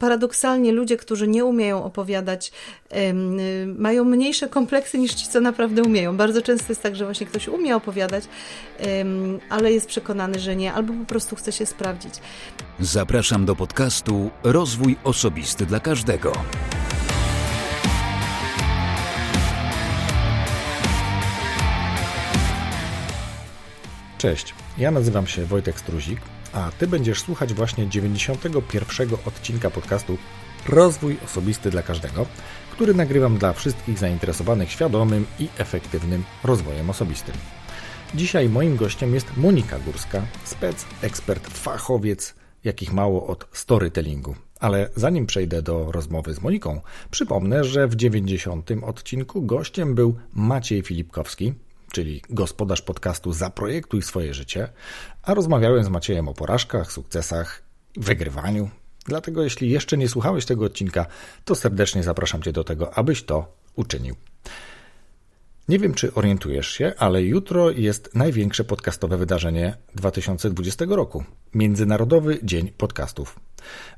paradoksalnie ludzie, którzy nie umieją opowiadać, mają mniejsze kompleksy niż ci, co naprawdę umieją. Bardzo często jest tak, że właśnie ktoś umie opowiadać, ale jest przekonany, że nie, albo po prostu chce się sprawdzić. Zapraszam do podcastu Rozwój Osobisty dla Każdego. Cześć, ja nazywam się Wojtek Struzik a Ty będziesz słuchać właśnie 91 odcinka podcastu Rozwój Osobisty dla Każdego, który nagrywam dla wszystkich zainteresowanych świadomym i efektywnym rozwojem osobistym. Dzisiaj moim gościem jest Monika Górska, spec, ekspert, fachowiec, jakich mało od storytellingu. Ale zanim przejdę do rozmowy z Moniką, przypomnę, że w 90 odcinku gościem był Maciej Filipkowski, czyli gospodarz podcastu Zaprojektuj swoje życie, a rozmawiałem z Maciejem o porażkach, sukcesach, wygrywaniu. Dlatego jeśli jeszcze nie słuchałeś tego odcinka, to serdecznie zapraszam Cię do tego, abyś to uczynił. Nie wiem, czy orientujesz się, ale jutro jest największe podcastowe wydarzenie 2020 roku Międzynarodowy Dzień Podcastów.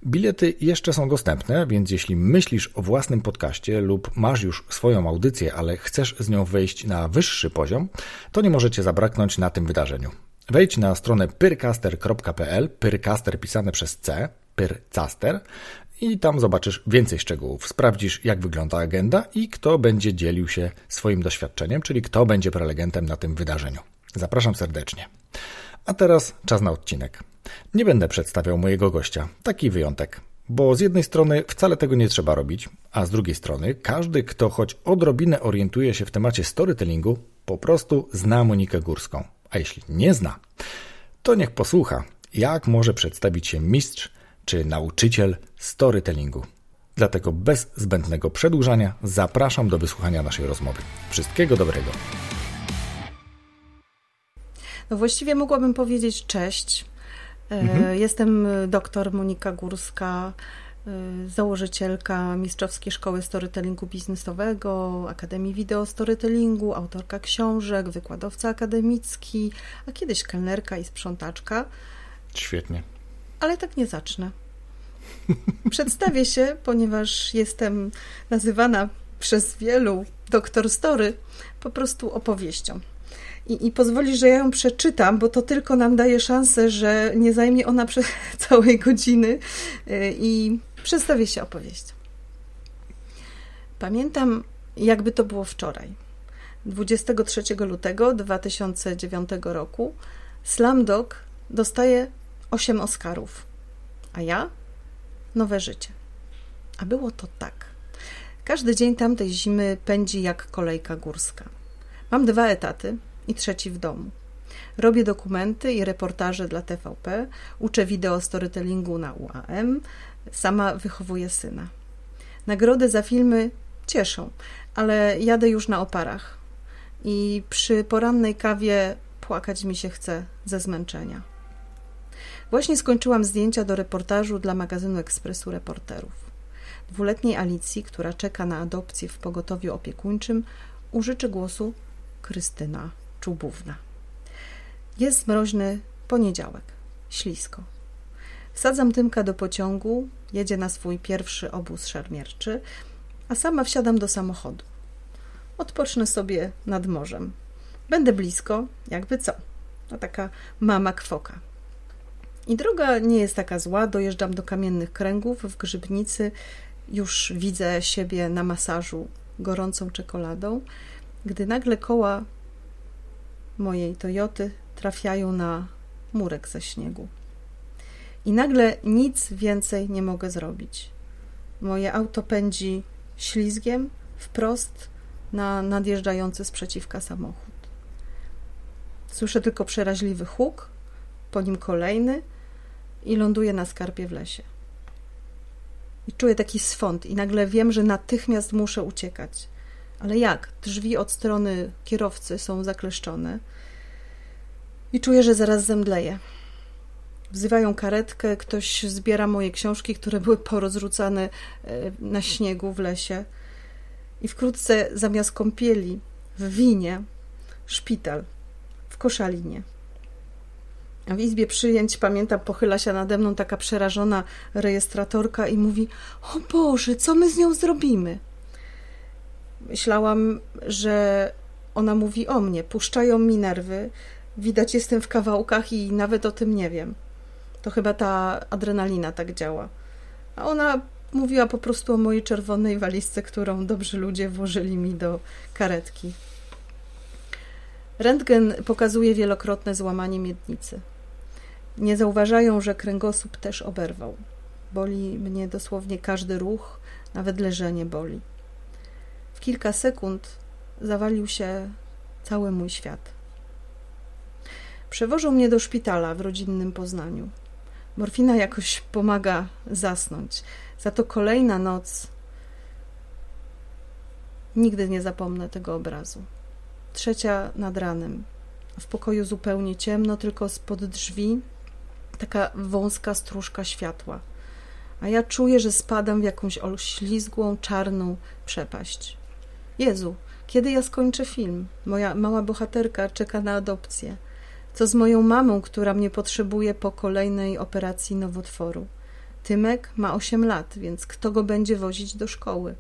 Bilety jeszcze są dostępne, więc jeśli myślisz o własnym podcaście lub masz już swoją audycję, ale chcesz z nią wejść na wyższy poziom, to nie możecie zabraknąć na tym wydarzeniu. Wejdź na stronę pyrcaster.pl, pyrcaster pisane przez C, pyrcaster i tam zobaczysz więcej szczegółów. Sprawdzisz, jak wygląda agenda i kto będzie dzielił się swoim doświadczeniem, czyli kto będzie prelegentem na tym wydarzeniu. Zapraszam serdecznie. A teraz czas na odcinek. Nie będę przedstawiał mojego gościa. Taki wyjątek. Bo z jednej strony wcale tego nie trzeba robić, a z drugiej strony każdy, kto choć odrobinę orientuje się w temacie storytellingu, po prostu zna Monikę Górską. A jeśli nie zna, to niech posłucha, jak może przedstawić się mistrz czy nauczyciel storytellingu. Dlatego bez zbędnego przedłużania zapraszam do wysłuchania naszej rozmowy. Wszystkiego dobrego. No właściwie mogłabym powiedzieć cześć. E, mhm. Jestem doktor Monika Górska, e, założycielka Mistrzowskiej Szkoły Storytellingu Biznesowego, Akademii Wideo Storytellingu, autorka książek, wykładowca akademicki, a kiedyś kelnerka i sprzątaczka. Świetnie. Ale tak nie zacznę. Przedstawię się, ponieważ jestem nazywana przez wielu doktor Story po prostu opowieścią. I, I pozwoli, że ja ją przeczytam, bo to tylko nam daje szansę, że nie zajmie ona przez całej godziny y, i przedstawię się opowieścią. Pamiętam, jakby to było wczoraj. 23 lutego 2009 roku Slamdog dostaje 8 Oscarów, a ja nowe życie. A było to tak. Każdy dzień tamtej zimy pędzi jak kolejka górska. Mam dwa etaty i trzeci w domu. Robię dokumenty i reportaże dla TVP, uczę wideo storytellingu na UAM, sama wychowuję syna. Nagrody za filmy cieszą, ale jadę już na oparach i przy porannej kawie płakać mi się chce ze zmęczenia. Właśnie skończyłam zdjęcia do reportażu dla magazynu Ekspresu Reporterów. Dwuletniej Alicji, która czeka na adopcję w pogotowiu opiekuńczym, użyczy głosu Krystyna Czubówna. Jest mroźny poniedziałek. Ślisko. Wsadzam Tymka do pociągu, jedzie na swój pierwszy obóz szermierczy, a sama wsiadam do samochodu. Odpocznę sobie nad morzem. Będę blisko, jakby co. No taka mama kwoka. I droga nie jest taka zła. Dojeżdżam do kamiennych kręgów w grzybnicy. Już widzę siebie na masażu gorącą czekoladą, gdy nagle koła mojej Toyoty trafiają na murek ze śniegu. I nagle nic więcej nie mogę zrobić. Moje auto pędzi ślizgiem wprost na nadjeżdżający sprzeciwka samochód. Słyszę tylko przeraźliwy huk, po nim kolejny i ląduję na skarpie w lesie. I czuję taki swąd i nagle wiem, że natychmiast muszę uciekać. Ale jak? Drzwi od strony kierowcy są zakleszczone i czuję, że zaraz zemdleję. Wzywają karetkę, ktoś zbiera moje książki, które były porozrzucane e, na śniegu w lesie. I wkrótce zamiast kąpieli w winie, szpital w Koszalinie. A w izbie przyjęć, pamiętam, pochyla się nade mną taka przerażona rejestratorka i mówi: O Boże, co my z nią zrobimy? Myślałam, że ona mówi o mnie. Puszczają mi nerwy, widać jestem w kawałkach i nawet o tym nie wiem. To chyba ta adrenalina tak działa. A ona mówiła po prostu o mojej czerwonej walizce, którą dobrzy ludzie włożyli mi do karetki. Rentgen pokazuje wielokrotne złamanie miednicy. Nie zauważają, że kręgosłup też oberwał. Boli mnie dosłownie każdy ruch, nawet leżenie boli. Kilka sekund zawalił się cały mój świat. Przewożą mnie do szpitala w rodzinnym Poznaniu. Morfina jakoś pomaga zasnąć. Za to kolejna noc. Nigdy nie zapomnę tego obrazu. Trzecia nad ranem. W pokoju zupełnie ciemno, tylko spod drzwi taka wąska stróżka światła. A ja czuję, że spadam w jakąś oślizgłą, czarną przepaść. Jezu, kiedy ja skończę film? Moja mała bohaterka czeka na adopcję. Co z moją mamą, która mnie potrzebuje po kolejnej operacji nowotworu? Tymek ma 8 lat, więc kto go będzie wozić do szkoły?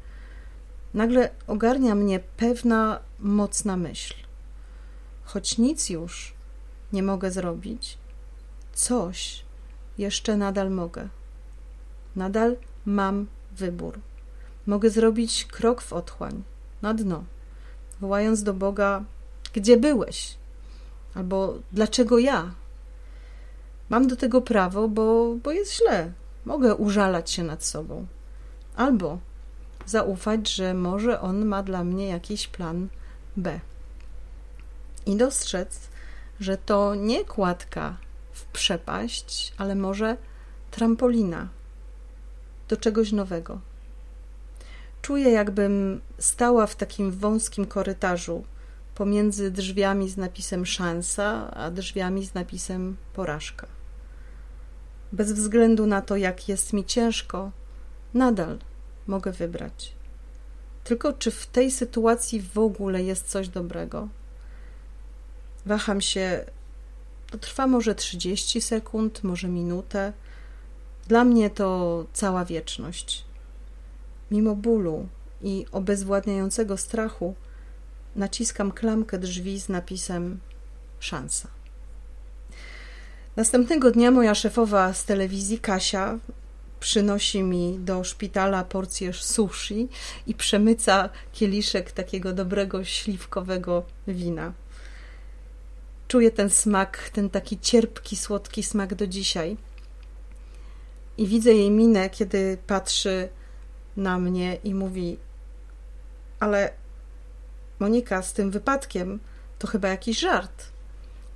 Nagle ogarnia mnie pewna mocna myśl. Choć nic już nie mogę zrobić, coś jeszcze nadal mogę. Nadal mam wybór. Mogę zrobić krok w otchłań, na dno, wołając do Boga: Gdzie byłeś? Albo dlaczego ja? Mam do tego prawo, bo, bo jest źle. Mogę użalać się nad sobą. Albo zaufać, że może on ma dla mnie jakiś plan B. I dostrzec, że to nie kładka w przepaść, ale może trampolina do czegoś nowego. Czuję, jakbym stała w takim wąskim korytarzu pomiędzy drzwiami z napisem szansa, a drzwiami z napisem porażka. Bez względu na to, jak jest mi ciężko, nadal mogę wybrać. Tylko czy w tej sytuacji w ogóle jest coś dobrego? Waham się, to trwa może 30 sekund, może minutę. Dla mnie to cała wieczność. Mimo bólu i obezwładniającego strachu, naciskam klamkę drzwi z napisem szansa. Następnego dnia moja szefowa z telewizji, Kasia, przynosi mi do szpitala porcję sushi i przemyca kieliszek takiego dobrego śliwkowego wina. Czuję ten smak, ten taki cierpki, słodki smak do dzisiaj. I widzę jej minę, kiedy patrzy na mnie i mówi: Ale Monika, z tym wypadkiem to chyba jakiś żart.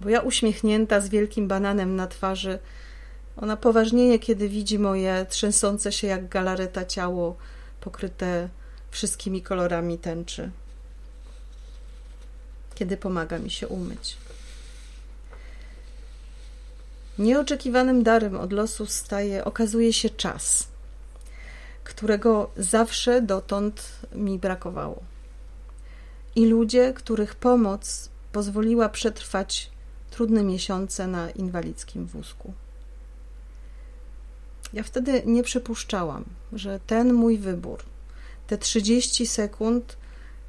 Bo ja uśmiechnięta z wielkim bananem na twarzy, ona poważnieje, kiedy widzi moje trzęsące się jak galareta ciało pokryte wszystkimi kolorami tęczy. Kiedy pomaga mi się umyć. Nieoczekiwanym darem od losu staje, okazuje się czas, którego zawsze dotąd mi brakowało. I ludzie, których pomoc pozwoliła przetrwać trudne miesiące na inwalidzkim wózku. Ja wtedy nie przypuszczałam, że ten mój wybór, te 30 sekund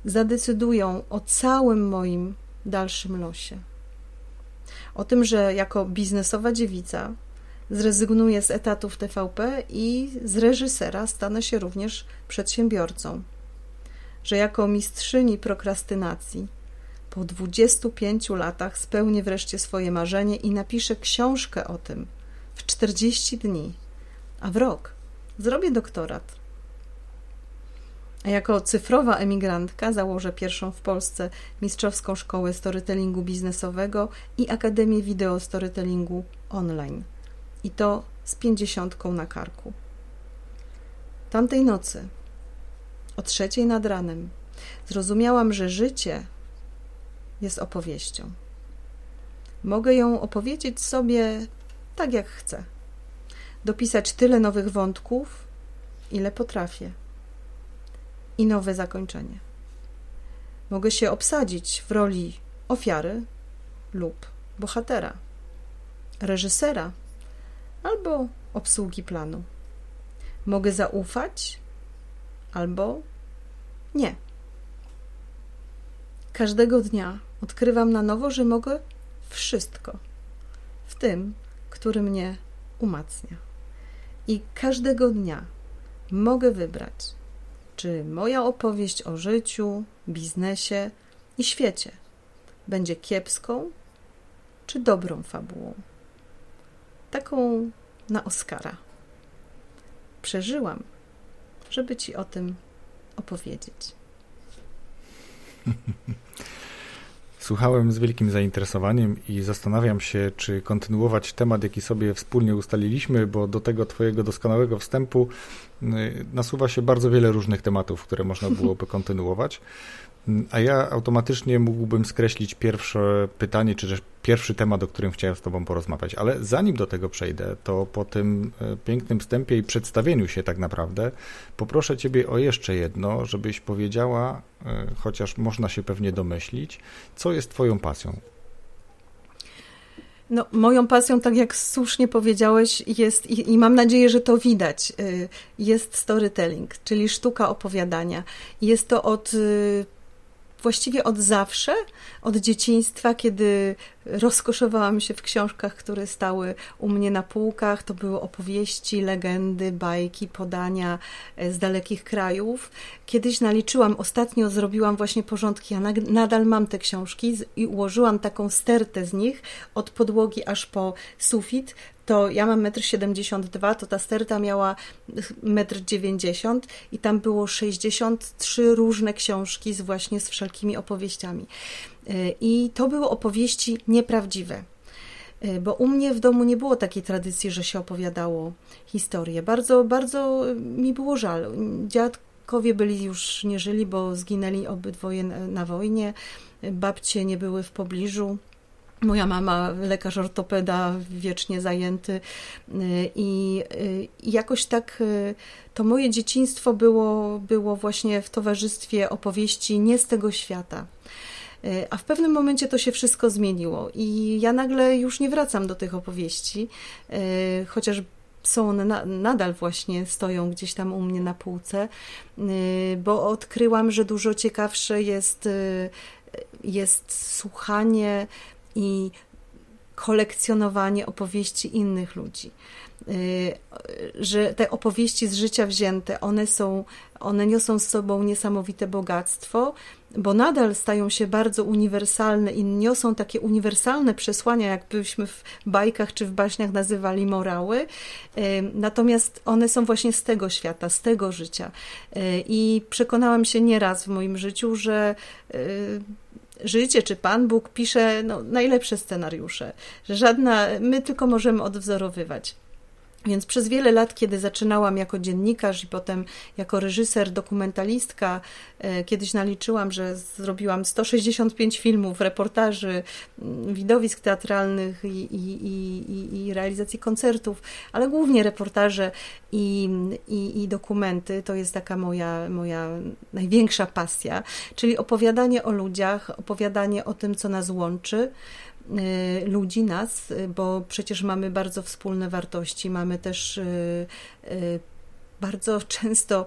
zadecydują o całym moim dalszym losie. O tym, że jako biznesowa dziewica zrezygnuję z etatu w TVP i z reżysera stanę się również przedsiębiorcą. Że jako mistrzyni prokrastynacji po 25 latach spełnię wreszcie swoje marzenie i napiszę książkę o tym w 40 dni, a w rok zrobię doktorat. A jako cyfrowa emigrantka założę pierwszą w Polsce mistrzowską szkołę storytellingu biznesowego i Akademię Wideo Storytellingu online. I to z pięćdziesiątką na karku. Tamtej nocy, o trzeciej nad ranem, zrozumiałam, że życie jest opowieścią. Mogę ją opowiedzieć sobie tak, jak chcę. Dopisać tyle nowych wątków, ile potrafię. I nowe zakończenie. Mogę się obsadzić w roli ofiary lub bohatera. reżysera albo obsługi planu. Mogę zaufać albo nie. Każdego dnia odkrywam na nowo, że mogę wszystko, w tym, który mnie umacnia. I każdego dnia mogę wybrać, czy moja opowieść o życiu, biznesie i świecie będzie kiepską czy dobrą fabułą. Taką na Oscara. Przeżyłam, żeby ci o tym opowiedzieć. Słuchałem z wielkim zainteresowaniem i zastanawiam się, czy kontynuować temat, jaki sobie wspólnie ustaliliśmy, bo do tego Twojego doskonałego wstępu y, nasuwa się bardzo wiele różnych tematów, które można byłoby kontynuować. A ja automatycznie mógłbym skreślić pierwsze pytanie, czy też pierwszy temat, o którym chciałem z Tobą porozmawiać. Ale zanim do tego przejdę, to po tym e, pięknym wstępie i przedstawieniu się tak naprawdę, poproszę Ciebie o jeszcze jedno, żebyś powiedziała, e, chociaż można się pewnie domyślić, co jest Twoją pasją. No, moją pasją, tak jak słusznie powiedziałeś, jest i, i, mam nadzieję, że to widać, e, jest storytelling, czyli sztuka opowiadania. Jest to od właściwie od zawsze, od dzieciństwa, kiedy rozkoszowałam się w książkach, które stały u mnie na półkach. To były opowieści, legendy, bajki, podania e, z dalekich krajów. Kiedyś naliczyłam, ostatnio zrobiłam właśnie porządki, ja nadal mam te książki i ułożyłam taką stertę z nich od podłogi aż po sufit to ja mam 1,72 m, to ta sterta miała 1,90 m i tam było 63 różne książki z właśnie z wszelkimi opowieściami. Y, I to były opowieści nieprawdziwe y, bo u mnie w domu nie było takiej tradycji, że się opowiadało historię. Bardzo, bardzo mi było żal. Dziadkowie byli już nie żyli, bo zginęli obydwoje na wojnie. Babcie nie były w pobliżu. Moja mama, lekarz ortopeda, wiecznie zajęty, y, i jakoś tak y, to moje dzieciństwo było, było właśnie w towarzystwie opowieści nie z tego świata. Y, a w pewnym momencie to się wszystko zmieniło, i ja nagle już nie wracam do tych opowieści, chociaż są one na, nadal właśnie stoją gdzieś tam u mnie na półce, bo odkryłam, że dużo ciekawsze jest, jest słuchanie i kolekcjonowanie opowieści innych ludzi. Y, że te opowieści z życia wzięte, one są, one niosą z sobą niesamowite bogactwo, bo nadal stają się bardzo uniwersalne i niosą takie uniwersalne przesłania, jakbyśmy w bajkach czy w baśniach nazywali morały. Y, natomiast one są właśnie z tego świata, z tego życia. Y, I przekonałam się nieraz w moim życiu, że życie, czy Pan Bóg pisze no, najlepsze scenariusze, że żadna, my tylko możemy odwzorowywać. Więc przez wiele lat, kiedy zaczynałam jako dziennikarz i potem jako reżyser, dokumentalistka, e, kiedyś naliczyłam, że zrobiłam 165 filmów, reportaży, mm, widowisk teatralnych i, i, i, i realizacji koncertów, ale głównie reportaże i, i, dokumenty. To jest taka moja, moja największa pasja, czyli opowiadanie o ludziach, opowiadanie o tym, co nas łączy. Y, ludzi, nas, y, bo przecież mamy bardzo wspólne wartości, mamy też y, bardzo często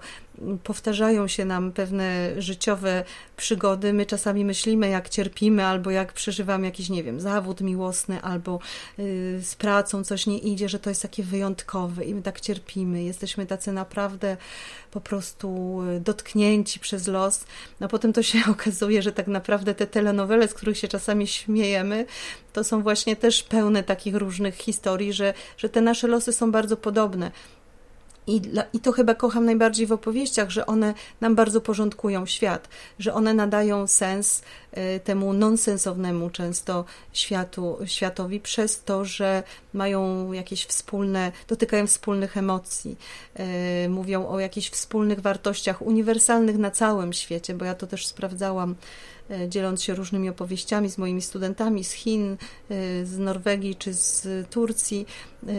powtarzają się nam pewne życiowe przygody. My czasami myślimy, jak cierpimy, albo jak przeżywamy jakiś, nie wiem, zawód miłosny, albo y, z pracą coś nie idzie, że to jest takie wyjątkowe i my tak cierpimy. Jesteśmy tacy naprawdę po prostu y, dotknięci przez los. No potem to się okazuje, że tak naprawdę te telenowele, z których się czasami śmiejemy, to są właśnie też pełne takich różnych historii, że, że te nasze losy są bardzo podobne. I, I to chyba kocham najbardziej w opowieściach, że one nam bardzo porządkują świat, że one nadają sens y, temu nonsensownemu często światu, światowi przez to, że mają jakieś wspólne, dotykają wspólnych emocji, y, mówią o jakichś wspólnych wartościach uniwersalnych na całym świecie, bo ja to też sprawdzałam dzieląc się różnymi opowieściami z moimi studentami z Chin, e, z Norwegii czy z Turcji e,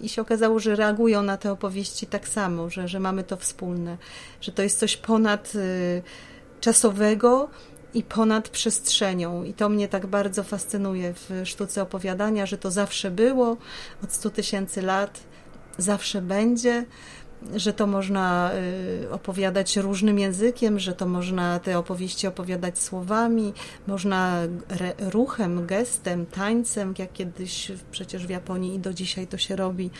i się okazało, że reagują na te opowieści tak samo, że, że mamy to wspólne, że to jest coś ponad czasowego i ponad przestrzenią. I to mnie tak bardzo fascynuje w sztuce opowiadania, że to zawsze było od 100 tysięcy lat, zawsze będzie że to można y, opowiadać różnym językiem, że to można te opowieści opowiadać słowami, można ruchem, gestem, tańcem, jak kiedyś przecież w Japonii i do dzisiaj to się robi.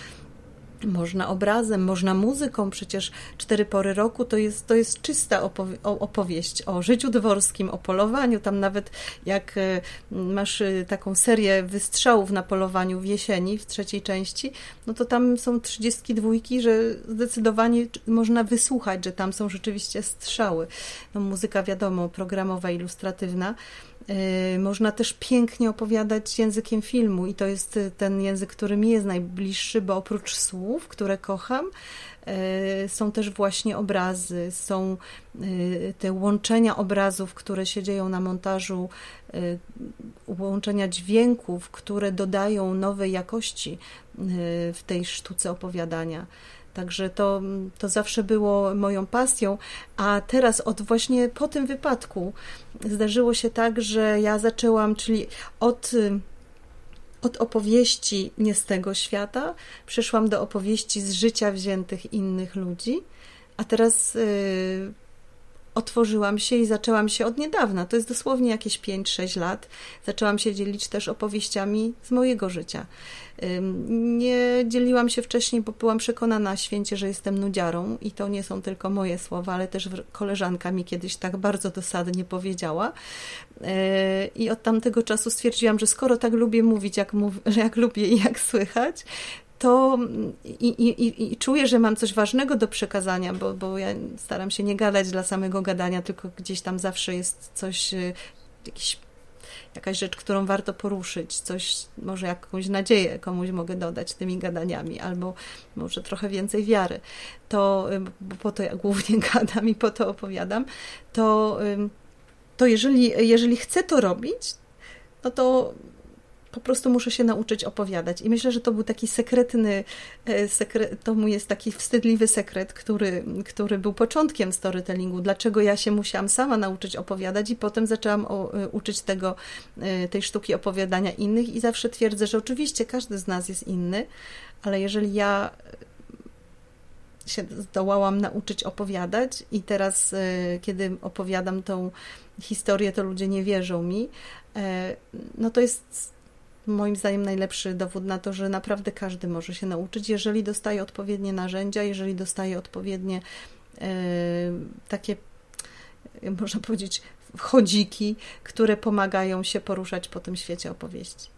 Można obrazem, można muzyką, przecież cztery pory roku to jest, to jest czysta opowie opowieść o życiu dworskim, o polowaniu. Tam nawet jak e, masz e, taką serię wystrzałów na polowaniu w jesieni, w trzeciej części, no to tam są trzydziestki dwójki, że zdecydowanie można wysłuchać, że tam są rzeczywiście strzały. No muzyka wiadomo, programowa, ilustratywna. Y, można też pięknie opowiadać językiem filmu i to jest y, ten język, który mi jest najbliższy, bo oprócz słów, które kocham, y, są też właśnie obrazy, są te łączenia obrazów, które się dzieją na montażu, łączenia dźwięków, które dodają nowej jakości w tej sztuce opowiadania. Także to, to zawsze było moją pasją, a teraz od właśnie po tym wypadku zdarzyło się tak, że ja zaczęłam, czyli od od opowieści nie z tego świata przeszłam do opowieści z życia wziętych innych ludzi, a teraz y, otworzyłam się i zaczęłam się od niedawna, to jest dosłownie jakieś 5-6 lat, zaczęłam się dzielić też opowieściami z mojego życia. Nie dzieliłam się wcześniej, bo byłam przekonana święcie, że jestem nudziarą i to nie są tylko moje słowa, ale też koleżanka mi kiedyś tak bardzo dosadnie powiedziała. E, I od tamtego czasu stwierdziłam, że skoro tak lubię mówić, jak, mów, jak lubię i jak słychać, to i, i, i czuję, że mam coś ważnego do przekazania, bo, bo ja staram się nie gadać dla samego gadania, tylko gdzieś tam zawsze jest coś, y, jakiś, jakaś rzecz, którą warto poruszyć, coś, może jakąś nadzieję komuś mogę dodać tymi gadaniami, albo może trochę więcej wiary. To, y, bo po to ja głównie gadam i po to opowiadam, to, to jeżeli, jeżeli chcę to robić, no to po prostu muszę się nauczyć opowiadać. I myślę, że to był taki sekretny, e, sekret, to mój jest taki wstydliwy sekret, który, który był początkiem storytellingu. Dlaczego ja się musiałam sama nauczyć opowiadać i potem zaczęłam o, e, uczyć tego, e, tej sztuki opowiadania innych i zawsze twierdzę, że oczywiście każdy z nas jest inny, ale jeżeli ja się zdołałam nauczyć opowiadać i teraz, kiedy opowiadam tą historię, to ludzie nie wierzą mi, no to jest moim zdaniem najlepszy dowód na to, że naprawdę każdy może się nauczyć, jeżeli dostaje odpowiednie narzędzia, jeżeli dostaje odpowiednie e, takie, można powiedzieć, chodziki, które pomagają się poruszać po tym świecie opowieści.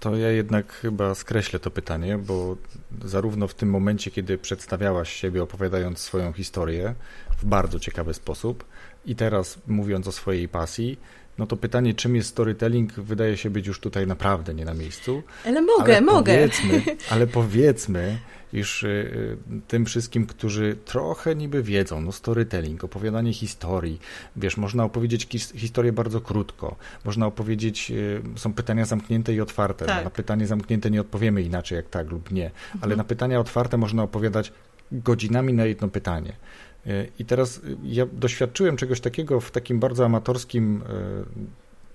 To ja jednak chyba skreślę to pytanie, bo zarówno w tym momencie, kiedy przedstawiałaś siebie, opowiadając swoją historię w bardzo ciekawy sposób, i teraz mówiąc o swojej pasji, no to pytanie, czym jest storytelling, wydaje się być już tutaj naprawdę nie na miejscu. Ale mogę, ale mogę. Powiedzmy, ale powiedzmy już y, y, tym wszystkim, którzy trochę niby wiedzą, no storytelling, opowiadanie historii, wiesz, można opowiedzieć historię bardzo krótko, można opowiedzieć, y, są pytania zamknięte i otwarte, tak. na pytanie zamknięte nie odpowiemy inaczej jak tak lub nie, ale mhm. na pytania otwarte można opowiadać godzinami na jedno pytanie. E, I teraz e, ja doświadczyłem czegoś takiego w takim bardzo amatorskim, e,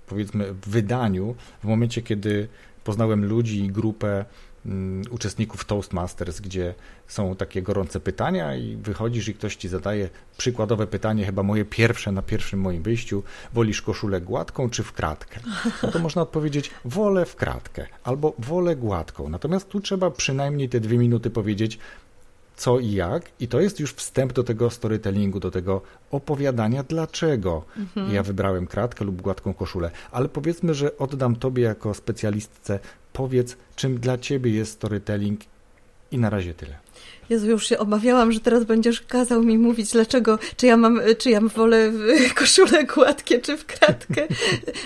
powiedzmy, wydaniu, w momencie, kiedy poznałem ludzi i grupę mm, uczestników Toastmasters, gdzie są takie gorące pytania i wychodzisz i ktoś ci zadaje przykładowe pytanie, chyba moje pierwsze na pierwszym moim wyjściu, wolisz koszulę gładką czy w kratkę? No to można odpowiedzieć, wolę w kratkę albo wolę gładką. Natomiast tu trzeba przynajmniej te dwie minuty powiedzieć, co i jak, i to jest już wstęp do tego storytellingu, do tego opowiadania, dlaczego mhm. ja wybrałem kratkę lub gładką koszulę. Ale powiedzmy, że oddam Tobie jako specjalistce, powiedz, czym dla Ciebie jest storytelling i na razie tyle. Jezu, już się obawiałam, że teraz będziesz kazał mi mówić, dlaczego, czy ja mam, czy ja wolę koszulę gładkie, czy w kratkę,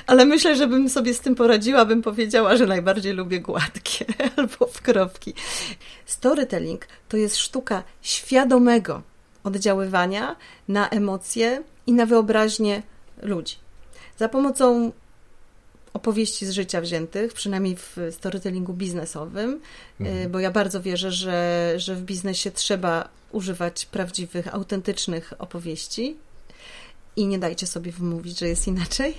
ale myślę, że bym sobie z tym poradziła, bym powiedziała, że najbardziej lubię gładkie albo w kropki. Storytelling to jest sztuka świadomego oddziaływania na emocje i na wyobraźnię ludzi. Za pomocą opowieści z życia wziętych, przynajmniej w storytellingu biznesowym, mhm. bo ja bardzo wierzę, że, że w biznesie trzeba używać prawdziwych, autentycznych opowieści. i nie dajcie sobie wymówić, że jest inaczej.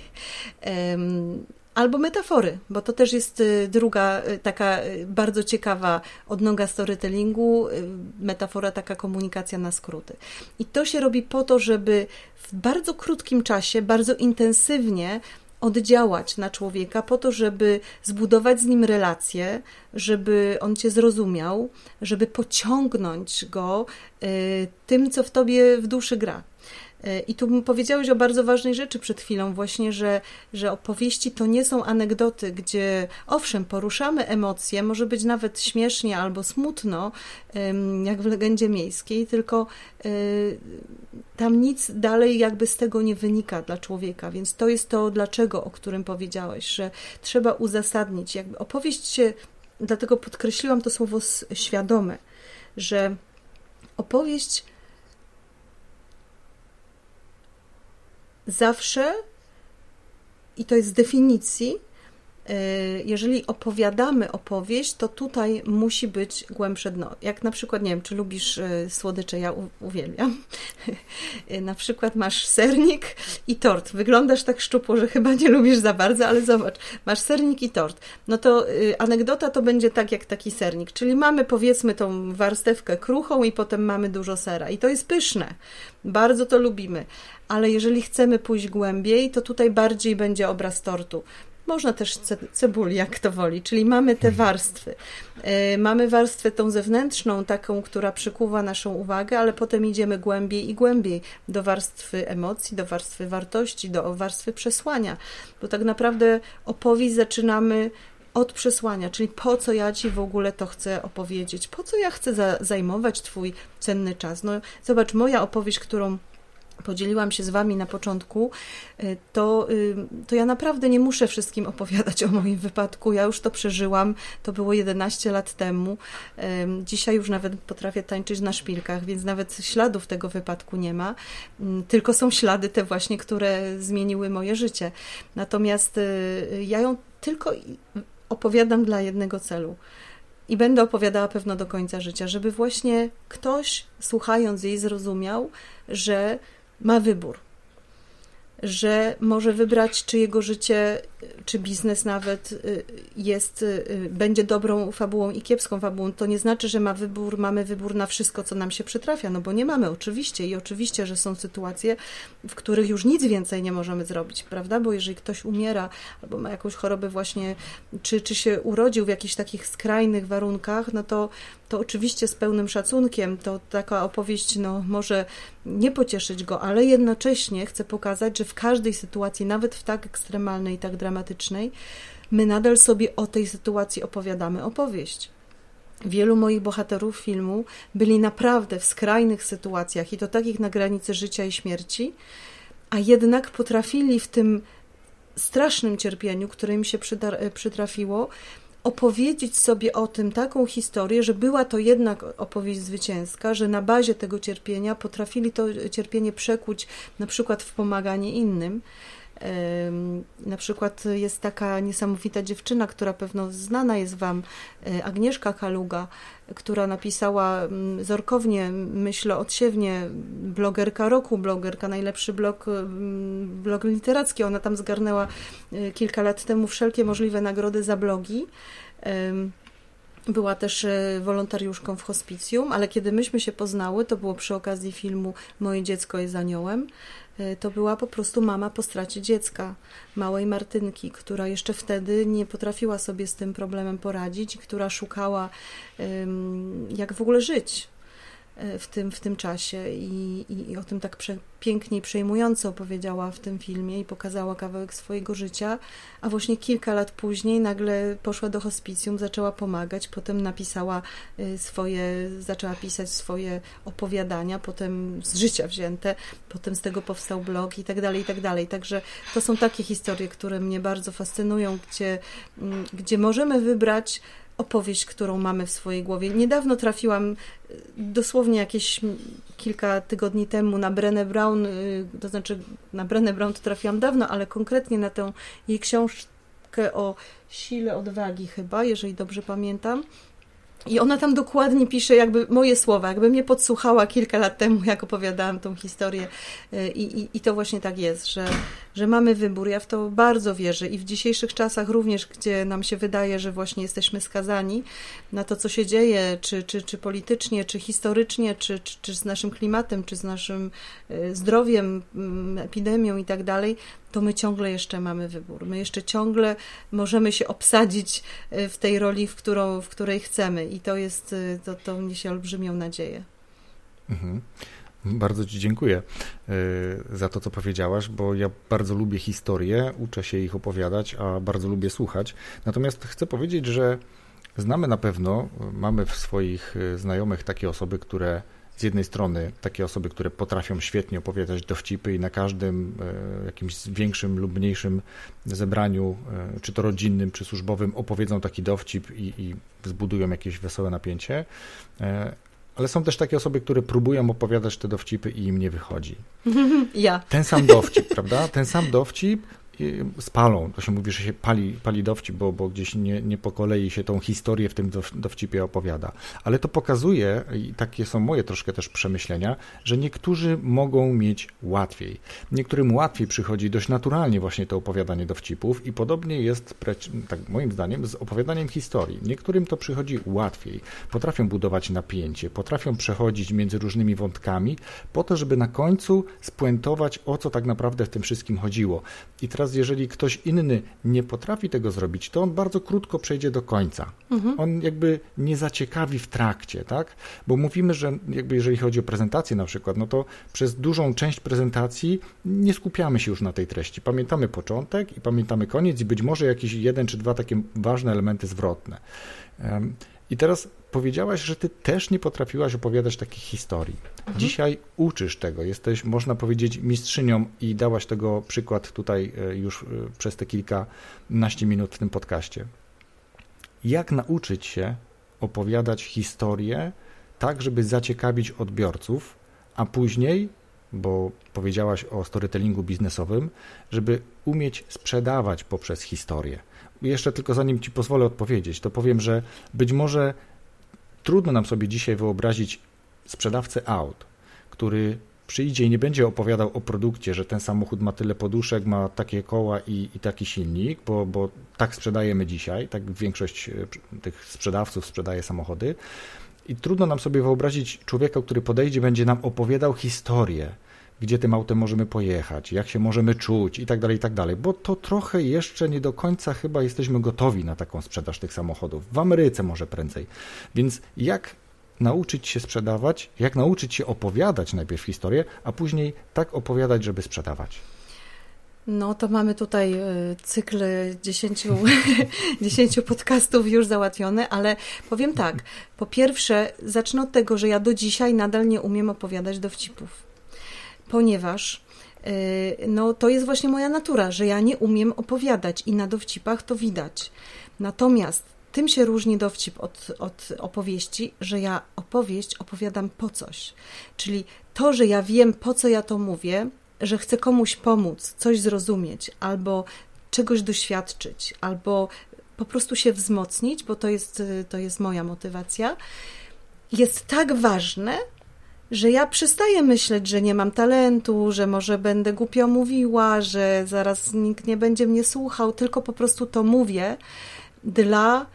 Albo metafory, bo to też jest y, druga y, taka y, bardzo ciekawa odnoga storytellingu, metafora, taka komunikacja na skróty. I to się robi po to, żeby w bardzo krótkim czasie, bardzo intensywnie oddziałać na człowieka po to, żeby zbudować z nim relacje, żeby on cię zrozumiał, żeby pociągnąć go tym, co w tobie w duszy gra. I tu powiedziałeś o bardzo ważnej rzeczy przed chwilą, właśnie, że, że opowieści to nie są anegdoty, gdzie owszem, poruszamy emocje, może być nawet śmiesznie albo smutno, jak w legendzie miejskiej, tylko y, tam nic dalej jakby z tego nie wynika dla człowieka, więc to jest to dlaczego, o którym powiedziałeś, że trzeba uzasadnić. Jakby opowieść się, dlatego podkreśliłam to słowo świadome, że opowieść zawsze, i to jest z definicji, jeżeli opowiadamy opowieść, to tutaj musi być głębsze dno. Jak na przykład, nie wiem, czy lubisz y, słodycze, ja uwielbiam. na przykład masz sernik i tort. Wyglądasz tak szczupło, że chyba nie lubisz za bardzo, ale zobacz, masz sernik i tort. No to y, anegdota to będzie tak jak taki sernik, czyli mamy powiedzmy tą warstewkę kruchą i potem mamy dużo sera i to jest pyszne. Bardzo to lubimy ale jeżeli chcemy pójść głębiej, to tutaj bardziej będzie obraz tortu. Można też cebuli, jak to woli, czyli mamy te warstwy. E, mamy warstwę tą zewnętrzną, taką, która przykuwa naszą uwagę, ale potem idziemy głębiej i głębiej do warstwy emocji, do warstwy wartości, do warstwy przesłania, bo tak naprawdę opowieść zaczynamy od przesłania, czyli po co ja ci w ogóle to chcę opowiedzieć, po co ja chcę za zajmować twój cenny czas. No, zobacz, moja opowieść, którą podzieliłam się z Wami na początku, y, to, y, to ja naprawdę nie muszę wszystkim opowiadać o moim wypadku. Ja już to przeżyłam. To było 11 lat temu. Dzisiaj już nawet potrafię tańczyć na szpilkach, więc nawet śladów tego wypadku nie ma. Mm, tylko są ślady te właśnie, które zmieniły moje życie. Natomiast y, ja ją tylko opowiadam dla jednego celu. I będę opowiadała pewno do końca życia, żeby właśnie ktoś, słuchając jej, zrozumiał, że ma wybór, że może wybrać, czy jego życie czy biznes nawet y, jest, y, będzie dobrą fabułą i kiepską fabułą, to nie znaczy, że ma wybór, mamy wybór na wszystko, co nam się przytrafia, no bo nie mamy oczywiście i oczywiście, że są sytuacje, w których już nic więcej nie możemy zrobić, prawda? Bo jeżeli ktoś umiera albo ma jakąś chorobę właśnie, czy, czy się urodził w jakichś takich skrajnych warunkach, no to, to oczywiście z pełnym szacunkiem to taka opowieść no, może nie pocieszyć go, ale jednocześnie chcę pokazać, że w każdej sytuacji, nawet w tak ekstremalnej tak dramatycznej, my nadal sobie o tej sytuacji opowiadamy opowieść. Wielu moich bohaterów filmu byli naprawdę w skrajnych sytuacjach i to takich na granicy życia i śmierci, a jednak potrafili w tym strasznym cierpieniu, które im się przytrafiło, opowiedzieć sobie o tym taką historię, że była to jednak opowieść zwycięska, że na bazie tego cierpienia potrafili to cierpienie przekuć na przykład w pomaganie innym. Na przykład jest taka niesamowita dziewczyna, która pewno znana jest Wam, e, Agnieszka Kaluga, która napisała mm, zorkownie, myślę odsiewnie, blogerka roku, blogerka, najlepszy blog, mm, blog literacki. Ona tam zgarnęła e, kilka lat temu wszelkie możliwe nagrody za blogi. Była też e, wolontariuszką w hospicjum, ale kiedy myśmy się poznały, to było przy okazji filmu Moje dziecko jest aniołem. E, to była po prostu mama po stracie dziecka, małej Martynki, która jeszcze wtedy nie potrafiła sobie z tym problemem poradzić która szukała, jak w ogóle żyć, w tym, w tym czasie i, i, i o tym tak prze, pięknie i przejmująco opowiedziała w tym filmie i pokazała kawałek swojego życia, a właśnie kilka lat później nagle poszła do hospicjum, zaczęła pomagać, potem napisała e, swoje, zaczęła pisać swoje opowiadania, potem z życia wzięte, potem z tego powstał blog i tak dalej, i tak dalej. Także to są takie historie, które mnie bardzo fascynują, gdzie, gdzie możemy wybrać opowieść, którą mamy w swojej głowie. Niedawno trafiłam, y, dosłownie jakieś kilka tygodni temu na Brené Brown, y, to znaczy na Brené Brown to trafiłam dawno, ale konkretnie na tę jej książkę o sile odwagi chyba, jeżeli dobrze pamiętam. I ona tam dokładnie pisze jakby moje słowa, jakby mnie podsłuchała kilka lat temu, jak opowiadałam tą historię. Y, I, i, i to właśnie tak jest, że, że mamy wybór. Ja w to bardzo wierzę i w dzisiejszych czasach również, gdzie nam się wydaje, że właśnie jesteśmy skazani na to, co się dzieje, czy, czy, czy politycznie, czy historycznie, czy, czy, czy z naszym klimatem, czy z naszym y, zdrowiem, mm, epidemią i tak dalej, to my ciągle jeszcze mamy wybór. My jeszcze ciągle możemy się obsadzić y, w tej roli, w, którą, w której chcemy i to jest, y, to, to niesie olbrzymią nadzieję. Mhm. Bardzo Ci dziękuję y, za to, co powiedziałaś, bo ja bardzo lubię historię, uczę się ich opowiadać, a bardzo lubię słuchać. Natomiast chcę powiedzieć, że znamy na pewno, mamy w swoich znajomych takie osoby, które z jednej strony takie osoby, które potrafią świetnie opowiadać dowcipy i na każdym e, jakimś większym lub mniejszym zebraniu, e, czy to rodzinnym, czy służbowym, opowiedzą taki dowcip i, i zbudują jakieś wesołe napięcie. E, ale są też takie osoby, które próbują opowiadać te dowcipy i im nie wychodzi. Ja. Ten sam dowcip, prawda? Ten sam dowcip spalą. To się mówi, że się pali, pali dowcip, bo, bo gdzieś nie, nie po kolei się tą historię w tym dowcipie opowiada. Ale to pokazuje, i takie są moje troszkę też przemyślenia, że niektórzy mogą mieć łatwiej. Niektórym łatwiej przychodzi dość naturalnie właśnie to opowiadanie dowcipów i podobnie jest, tak moim zdaniem, z opowiadaniem historii. Niektórym to przychodzi łatwiej. Potrafią budować napięcie, potrafią przechodzić między różnymi wątkami po to, żeby na końcu spuentować, o co tak naprawdę w tym wszystkim chodziło. I teraz jeżeli ktoś inny nie potrafi tego zrobić, to on bardzo krótko przejdzie do końca. Mhm. On jakby nie zaciekawi w trakcie, tak? Bo mówimy, że jakby jeżeli chodzi o prezentację na przykład, no to przez dużą część prezentacji nie skupiamy się już na tej treści. Pamiętamy początek i pamiętamy koniec i być może jakieś jeden czy dwa takie ważne elementy zwrotne. I teraz powiedziałaś, że ty też nie potrafiłaś opowiadać takich historii. Mhm. Dzisiaj uczysz tego, jesteś, można powiedzieć, mistrzynią i dałaś tego przykład tutaj e, już e, przez te kilkanaście minut w tym podcaście. Jak nauczyć się opowiadać historię tak, żeby zaciekawić odbiorców, a później, bo powiedziałaś o storytellingu biznesowym, żeby umieć sprzedawać poprzez historię. Jeszcze tylko zanim Ci pozwolę odpowiedzieć, to powiem, że być może Trudno nam sobie dzisiaj wyobrazić sprzedawcę aut, który przyjdzie i nie będzie opowiadał o produkcie, że ten samochód ma tyle poduszek, ma takie koła i, i taki silnik, bo, bo tak sprzedajemy dzisiaj, tak większość e, tych sprzedawców sprzedaje samochody. I trudno nam sobie wyobrazić człowieka, który podejdzie, będzie nam opowiadał historię, gdzie tym autem możemy pojechać, jak się możemy czuć i tak dalej, i tak dalej, bo to trochę jeszcze nie do końca chyba jesteśmy gotowi na taką sprzedaż tych samochodów. W Ameryce może prędzej. Więc jak nauczyć się sprzedawać, jak nauczyć się opowiadać najpierw historię, a później tak opowiadać, żeby sprzedawać? No to mamy tutaj e, cykl 10, 10 podcastów już załatwiony, ale powiem tak. Po pierwsze, zacznę od tego, że ja do dzisiaj nadal nie umiem opowiadać dowcipów ponieważ y, no, to jest właśnie moja natura, że ja nie umiem opowiadać i na dowcipach to widać. Natomiast tym się różni dowcip od, od opowieści, że ja opowieść opowiadam po coś. Czyli to, że ja wiem, po co ja to mówię, że chcę komuś pomóc, coś zrozumieć, albo czegoś doświadczyć, albo po prostu się wzmocnić, bo to jest, to jest moja motywacja, jest tak ważne, że ja przestaję myśleć, że nie mam talentu, że może będę głupio mówiła, że zaraz nikt nie będzie mnie słuchał, tylko po prostu to mówię dla,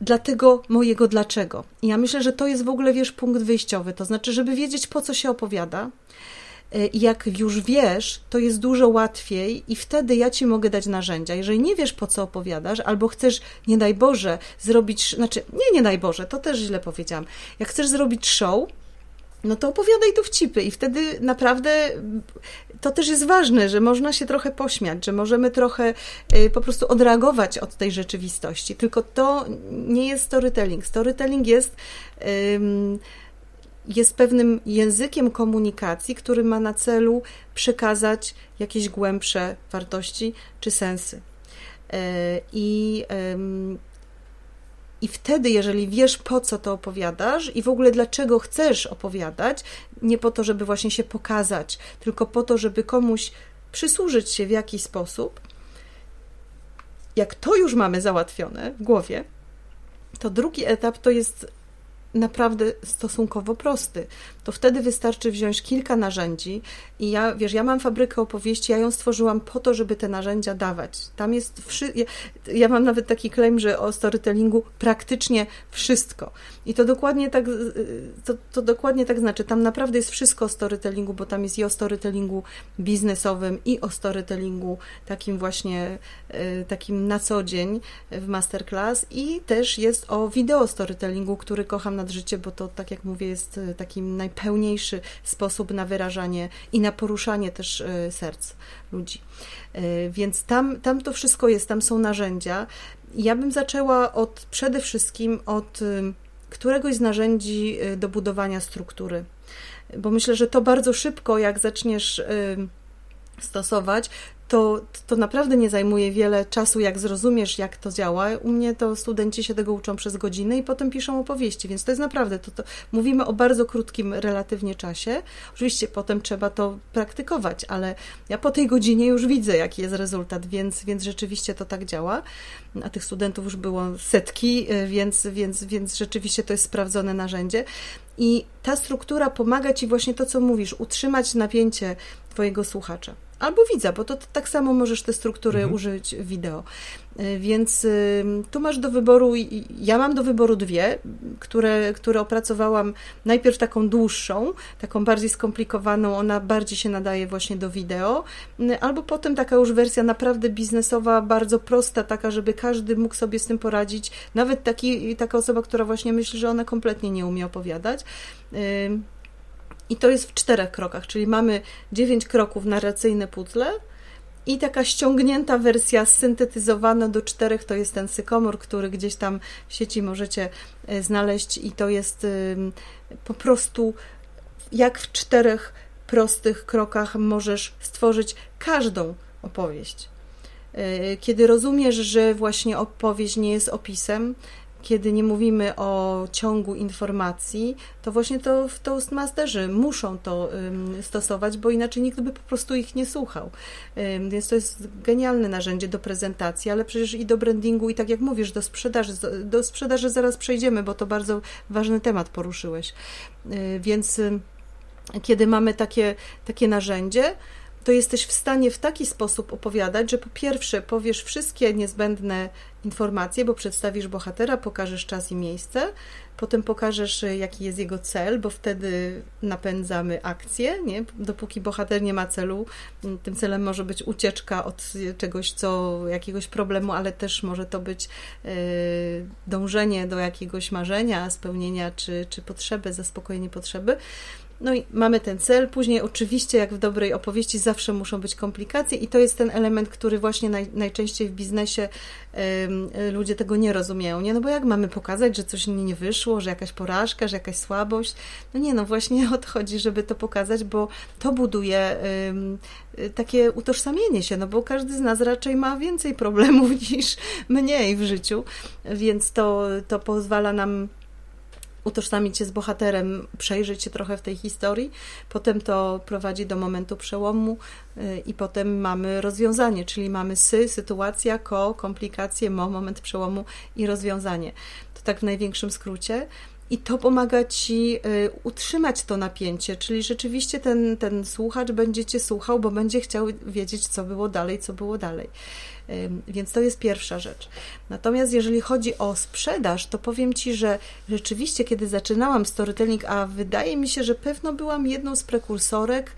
dla tego mojego dlaczego. I ja myślę, że to jest w ogóle, wiesz, punkt wyjściowy, to znaczy, żeby wiedzieć, po co się opowiada, i jak już wiesz, to jest dużo łatwiej, i wtedy ja ci mogę dać narzędzia. Jeżeli nie wiesz, po co opowiadasz, albo chcesz, nie daj Boże, zrobić, znaczy, nie, nie daj Boże, to też źle powiedziałam. Jak chcesz zrobić show, no to opowiadaj dowcipy i wtedy naprawdę to też jest ważne, że można się trochę pośmiać, że możemy trochę y, po prostu odreagować od tej rzeczywistości. Tylko to nie jest storytelling. Storytelling jest jest pewnym językiem komunikacji, który ma na celu przekazać jakieś głębsze wartości czy sensy. Y, I i wtedy, jeżeli wiesz, po co to opowiadasz i w ogóle dlaczego chcesz opowiadać, nie po to, żeby właśnie się pokazać, tylko po to, żeby komuś przysłużyć się w jakiś sposób, jak to już mamy załatwione w głowie, to drugi etap to jest naprawdę stosunkowo prosty. To wtedy wystarczy wziąć kilka narzędzi i ja, wiesz, ja mam fabrykę opowieści, ja ją stworzyłam po to, żeby te narzędzia dawać. Tam jest, wszy... ja, mam nawet taki claim, że o storytellingu praktycznie wszystko. I to dokładnie tak, to, to dokładnie tak znaczy. Tam naprawdę jest wszystko o storytellingu, bo tam jest i o storytellingu biznesowym, i o storytellingu takim właśnie, e, takim na co dzień w masterclass, i też jest o wideo storytellingu, który kocham nad życie, bo to, tak jak mówię, jest e, takim najpełniejszy sposób na wyrażanie i na poruszanie też e, serc ludzi. Więc tam, tam to wszystko jest, tam są narzędzia. Ja bym zaczęła od przede wszystkim od któregoś z narzędzi y, do budowania struktury. Bo myślę, że to bardzo szybko, jak zaczniesz y, stosować, to, to naprawdę nie zajmuje wiele czasu, jak zrozumiesz, jak to działa. U mnie to studenci się tego uczą przez godzinę i potem piszą opowieści, więc to jest naprawdę, to, to mówimy o bardzo krótkim relatywnie czasie. Oczywiście potem trzeba to praktykować, ale ja po tej godzinie już widzę, jaki jest rezultat, więc, więc rzeczywiście to tak działa. A tych studentów już było setki, y, więc, więc, więc rzeczywiście to jest sprawdzone narzędzie. I ta struktura pomaga ci właśnie to, co mówisz, utrzymać napięcie Twojego słuchacza albo widza, bo to, tak samo możesz te struktury mhm. użyć wideo. Y, więc y, tu masz do wyboru, ja mam do wyboru dwie, które, które opracowałam najpierw taką dłuższą, taką bardziej skomplikowaną, ona bardziej się nadaje właśnie do wideo, y, albo potem taka już wersja naprawdę biznesowa, bardzo prosta, taka, żeby każdy mógł sobie z tym poradzić, nawet taki, taka osoba, która właśnie myśli, że ona kompletnie nie umie opowiadać. I to jest w czterech krokach, czyli mamy dziewięć kroków narracyjne puzzle i taka ściągnięta wersja syntetyzowana do czterech to jest ten sykomor, który gdzieś tam w sieci możecie e, znaleźć i to jest po prostu jak w czterech prostych krokach możesz stworzyć każdą opowieść. E, kiedy rozumiesz, że właśnie opowieść nie jest opisem, kiedy nie mówimy o ciągu informacji, to właśnie to w Toastmasterzy muszą to stosować, bo inaczej nikt by po prostu ich nie słuchał. Więc to jest genialne narzędzie do prezentacji, ale przecież i do brandingu, i tak jak mówisz, do sprzedaży. Do sprzedaży zaraz przejdziemy, bo to bardzo ważny temat poruszyłeś. Y, więc kiedy mamy takie, takie narzędzie, to jesteś w stanie w taki sposób opowiadać, że po pierwsze powiesz wszystkie niezbędne informacje, bo przedstawisz bohatera, pokażesz czas i miejsce, potem pokażesz, jaki jest jego cel, bo wtedy napędzamy akcję, nie? Dopóki bohater nie ma celu, tym celem może być ucieczka od czegoś, co, jakiegoś problemu, ale też może to być yy, dążenie do jakiegoś marzenia, spełnienia czy, czy potrzeby, zaspokojenie potrzeby. No i mamy ten cel. Później, oczywiście, jak w dobrej opowieści, zawsze muszą być komplikacje, i to jest ten element, który właśnie naj, najczęściej w biznesie y, ludzie tego nie rozumieją. Nie? No bo jak mamy pokazać, że coś nie wyszło, że jakaś porażka, że jakaś słabość? No nie, no właśnie o to chodzi, żeby to pokazać, bo to buduje y, takie utożsamienie się, no bo każdy z nas raczej ma więcej problemów niż mniej w życiu, więc to, to pozwala nam utożsamić się z bohaterem, przejrzeć się trochę w tej historii. Potem to prowadzi do momentu przełomu y, i potem mamy rozwiązanie, czyli mamy sy, sytuacja, ko, komplikacje, mo, moment przełomu i rozwiązanie. To tak w największym skrócie. I to pomaga ci y, utrzymać to napięcie, czyli rzeczywiście ten, ten słuchacz będzie cię słuchał, bo będzie chciał wiedzieć, co było dalej, co było dalej. Więc to jest pierwsza rzecz. Natomiast jeżeli chodzi o sprzedaż, to powiem Ci, że rzeczywiście, kiedy zaczynałam storytelling, a wydaje mi się, że pewno byłam jedną z prekursorek,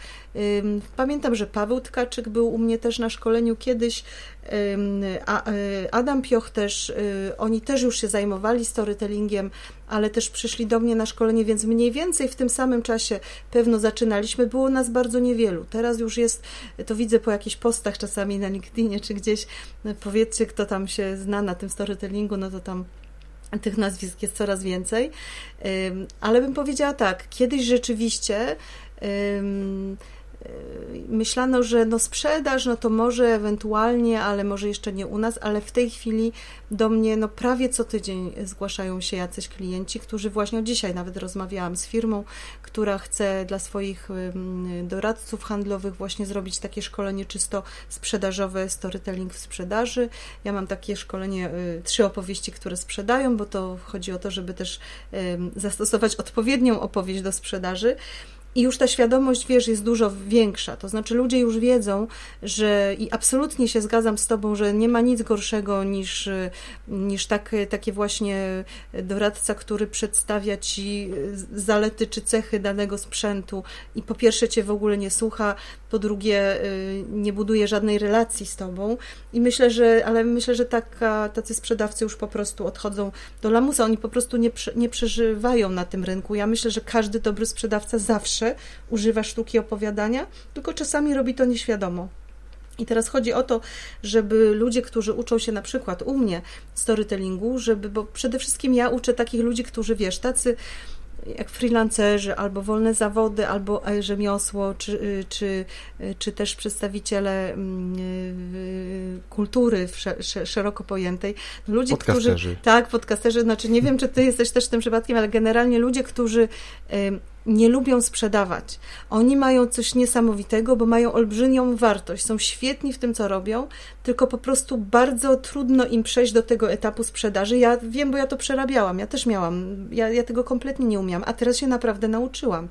pamiętam, że Paweł Tkaczyk był u mnie też na szkoleniu kiedyś, e, Adam Pioch też, y, oni też już się zajmowali storytellingiem, ale też przyszli do mnie na szkolenie, więc mniej więcej w tym samym czasie pewno zaczynaliśmy. Było nas bardzo niewielu. Teraz już jest, to widzę po jakichś postach czasami na LinkedInie czy gdzieś, no powiedzcie, kto tam się zna na tym storytellingu, no to tam tych nazwisk jest coraz więcej. Ale bym powiedziała tak, kiedyś rzeczywiście myślano, że no sprzedaż, no to może ewentualnie, ale może jeszcze nie u nas, ale w tej chwili do mnie no prawie co tydzień zgłaszają się jacyś klienci, którzy właśnie dzisiaj nawet rozmawiałam z firmą, która chce dla swoich doradców handlowych właśnie zrobić takie szkolenie czysto sprzedażowe, storytelling w sprzedaży. Ja mam takie szkolenie, y, trzy opowieści, które sprzedają, bo to chodzi o to, żeby też zastosować odpowiednią opowieść do sprzedaży. I już ta świadomość, wiesz, jest dużo większa. To znaczy, ludzie już wiedzą, że i absolutnie się zgadzam z Tobą, że nie ma nic gorszego niż, niż tak, takie właśnie doradca, który przedstawia Ci zalety czy cechy danego sprzętu i po pierwsze Cię w ogóle nie słucha, po drugie y, nie buduje żadnej relacji z Tobą. I myślę, że, ale myślę, że taka, tacy sprzedawcy już po prostu odchodzą do lamusa. Oni po prostu nie, nie przeżywają na tym rynku. Ja myślę, że każdy dobry sprzedawca zawsze zawsze używa sztuki opowiadania, tylko czasami robi to nieświadomo. I teraz chodzi o to, żeby ludzie, którzy uczą się na przykład u mnie storytellingu, żeby, bo przede wszystkim ja uczę takich ludzi, którzy wiesz, tacy jak freelancerzy, albo wolne zawody, albo rzemiosło, czy, y, czy, y, czy też przedstawiciele mm, y, kultury szeroko pojętej. Ludzie, podcasterzy. którzy. Tak, podcasterzy. Znaczy, nie wiem, czy ty jesteś też tym przypadkiem, ale generalnie ludzie, którzy nie lubią sprzedawać. Oni mają coś niesamowitego, bo mają olbrzymią wartość, są świetni w tym, co robią, tylko po prostu bardzo trudno im przejść do tego etapu sprzedaży. Ja wiem, bo ja to przerabiałam, ja też miałam, ja, ja tego kompletnie nie umiałam, a teraz się naprawdę nauczyłam.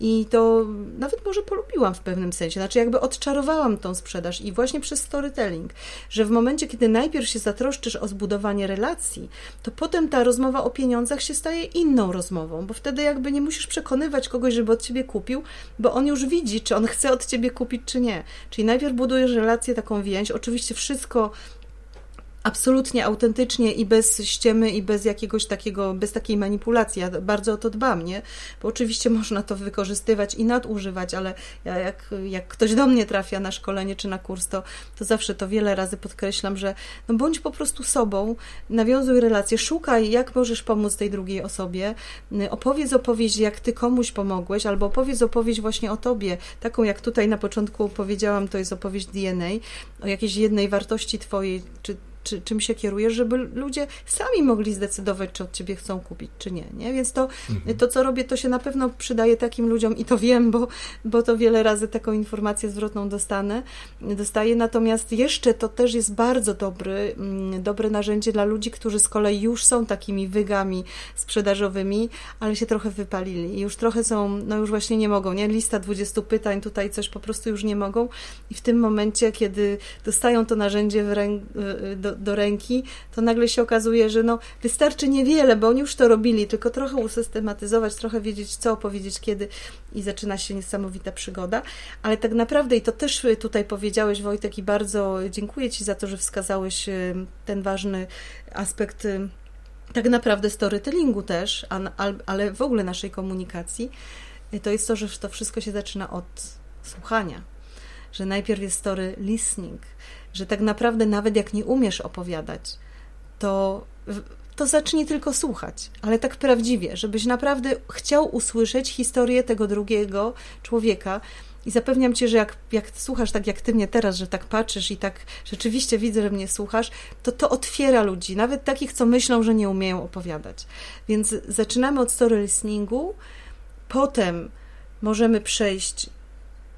I to nawet może polubiłam w pewnym sensie, znaczy jakby odczarowałam tą sprzedaż i właśnie przez storytelling, że w momencie, kiedy najpierw się zatroszczysz o zbudowanie relacji, to potem ta rozmowa o pieniądzach się staje inną rozmową, bo wtedy jakby nie musisz przekonywać kogoś, żeby od ciebie kupił, bo on już widzi, czy on chce od ciebie kupić, czy nie. Czyli najpierw budujesz relację, taką więź, oczywiście wszystko absolutnie autentycznie i bez ściemy i bez jakiegoś takiego, bez takiej manipulacji. Ja bardzo o to dbam, nie? Bo oczywiście można to wykorzystywać i nadużywać, ale ja jak, jak ktoś do mnie trafia na szkolenie czy na kurs, to, to zawsze to wiele razy podkreślam, że no bądź po prostu sobą, nawiązuj relacje, szukaj, jak możesz pomóc tej drugiej osobie, opowiedz opowieść, jak ty komuś pomogłeś, albo opowiedz opowieść właśnie o tobie, taką jak tutaj na początku powiedziałam, to jest opowieść DNA, o jakiejś jednej wartości twojej, czy czy, czym się kierujesz, żeby ludzie sami mogli zdecydować, czy od ciebie chcą kupić, czy nie. nie? Więc to, mhm. to, co robię, to się na pewno przydaje takim ludziom i to wiem, bo, bo to wiele razy taką informację zwrotną dostanę, dostaję. Natomiast jeszcze to też jest bardzo dobry, mm, dobre narzędzie dla ludzi, którzy z kolei już są takimi wygami sprzedażowymi, ale się trochę wypalili i już trochę są, no już właśnie nie mogą, nie? Lista 20 pytań, tutaj coś po prostu już nie mogą i w tym momencie, kiedy dostają to narzędzie ręk, do, do, ręki, to nagle się okazuje, że no, wystarczy niewiele, bo oni już to robili, tylko trochę usystematyzować, trochę wiedzieć co, powiedzieć kiedy i zaczyna się niesamowita przygoda. Ale tak naprawdę, i to też tutaj powiedziałeś Wojtek i bardzo dziękuję Ci za to, że wskazałeś y, ten ważny aspekt y, tak naprawdę storytellingu też, ale w ogóle naszej komunikacji, to jest to, że to wszystko się zaczyna od słuchania. Że najpierw jest story listening, że tak naprawdę nawet jak nie umiesz opowiadać, to, to zacznij tylko słuchać, ale tak prawdziwie, żebyś naprawdę chciał usłyszeć historię tego drugiego człowieka. I zapewniam cię, że jak, jak słuchasz tak jak ty mnie teraz, że tak patrzysz i tak rzeczywiście widzę, że mnie słuchasz, to to otwiera ludzi, nawet takich, co myślą, że nie umieją opowiadać. Więc zaczynamy od story listeningu, potem możemy przejść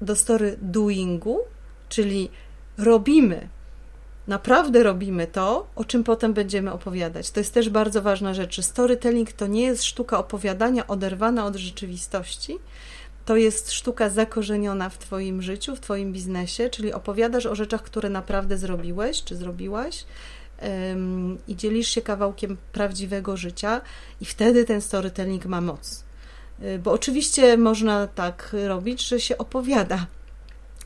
do story doingu, czyli robimy, naprawdę robimy to, o czym potem będziemy opowiadać. To jest też bardzo ważna rzecz. Storytelling to nie jest sztuka opowiadania oderwana od rzeczywistości. To jest sztuka zakorzeniona w Twoim życiu, w Twoim biznesie, czyli opowiadasz o rzeczach, które naprawdę zrobiłeś czy zrobiłaś i dzielisz się kawałkiem prawdziwego życia, i wtedy ten storytelling ma moc. Y, bo oczywiście można tak robić, że się opowiada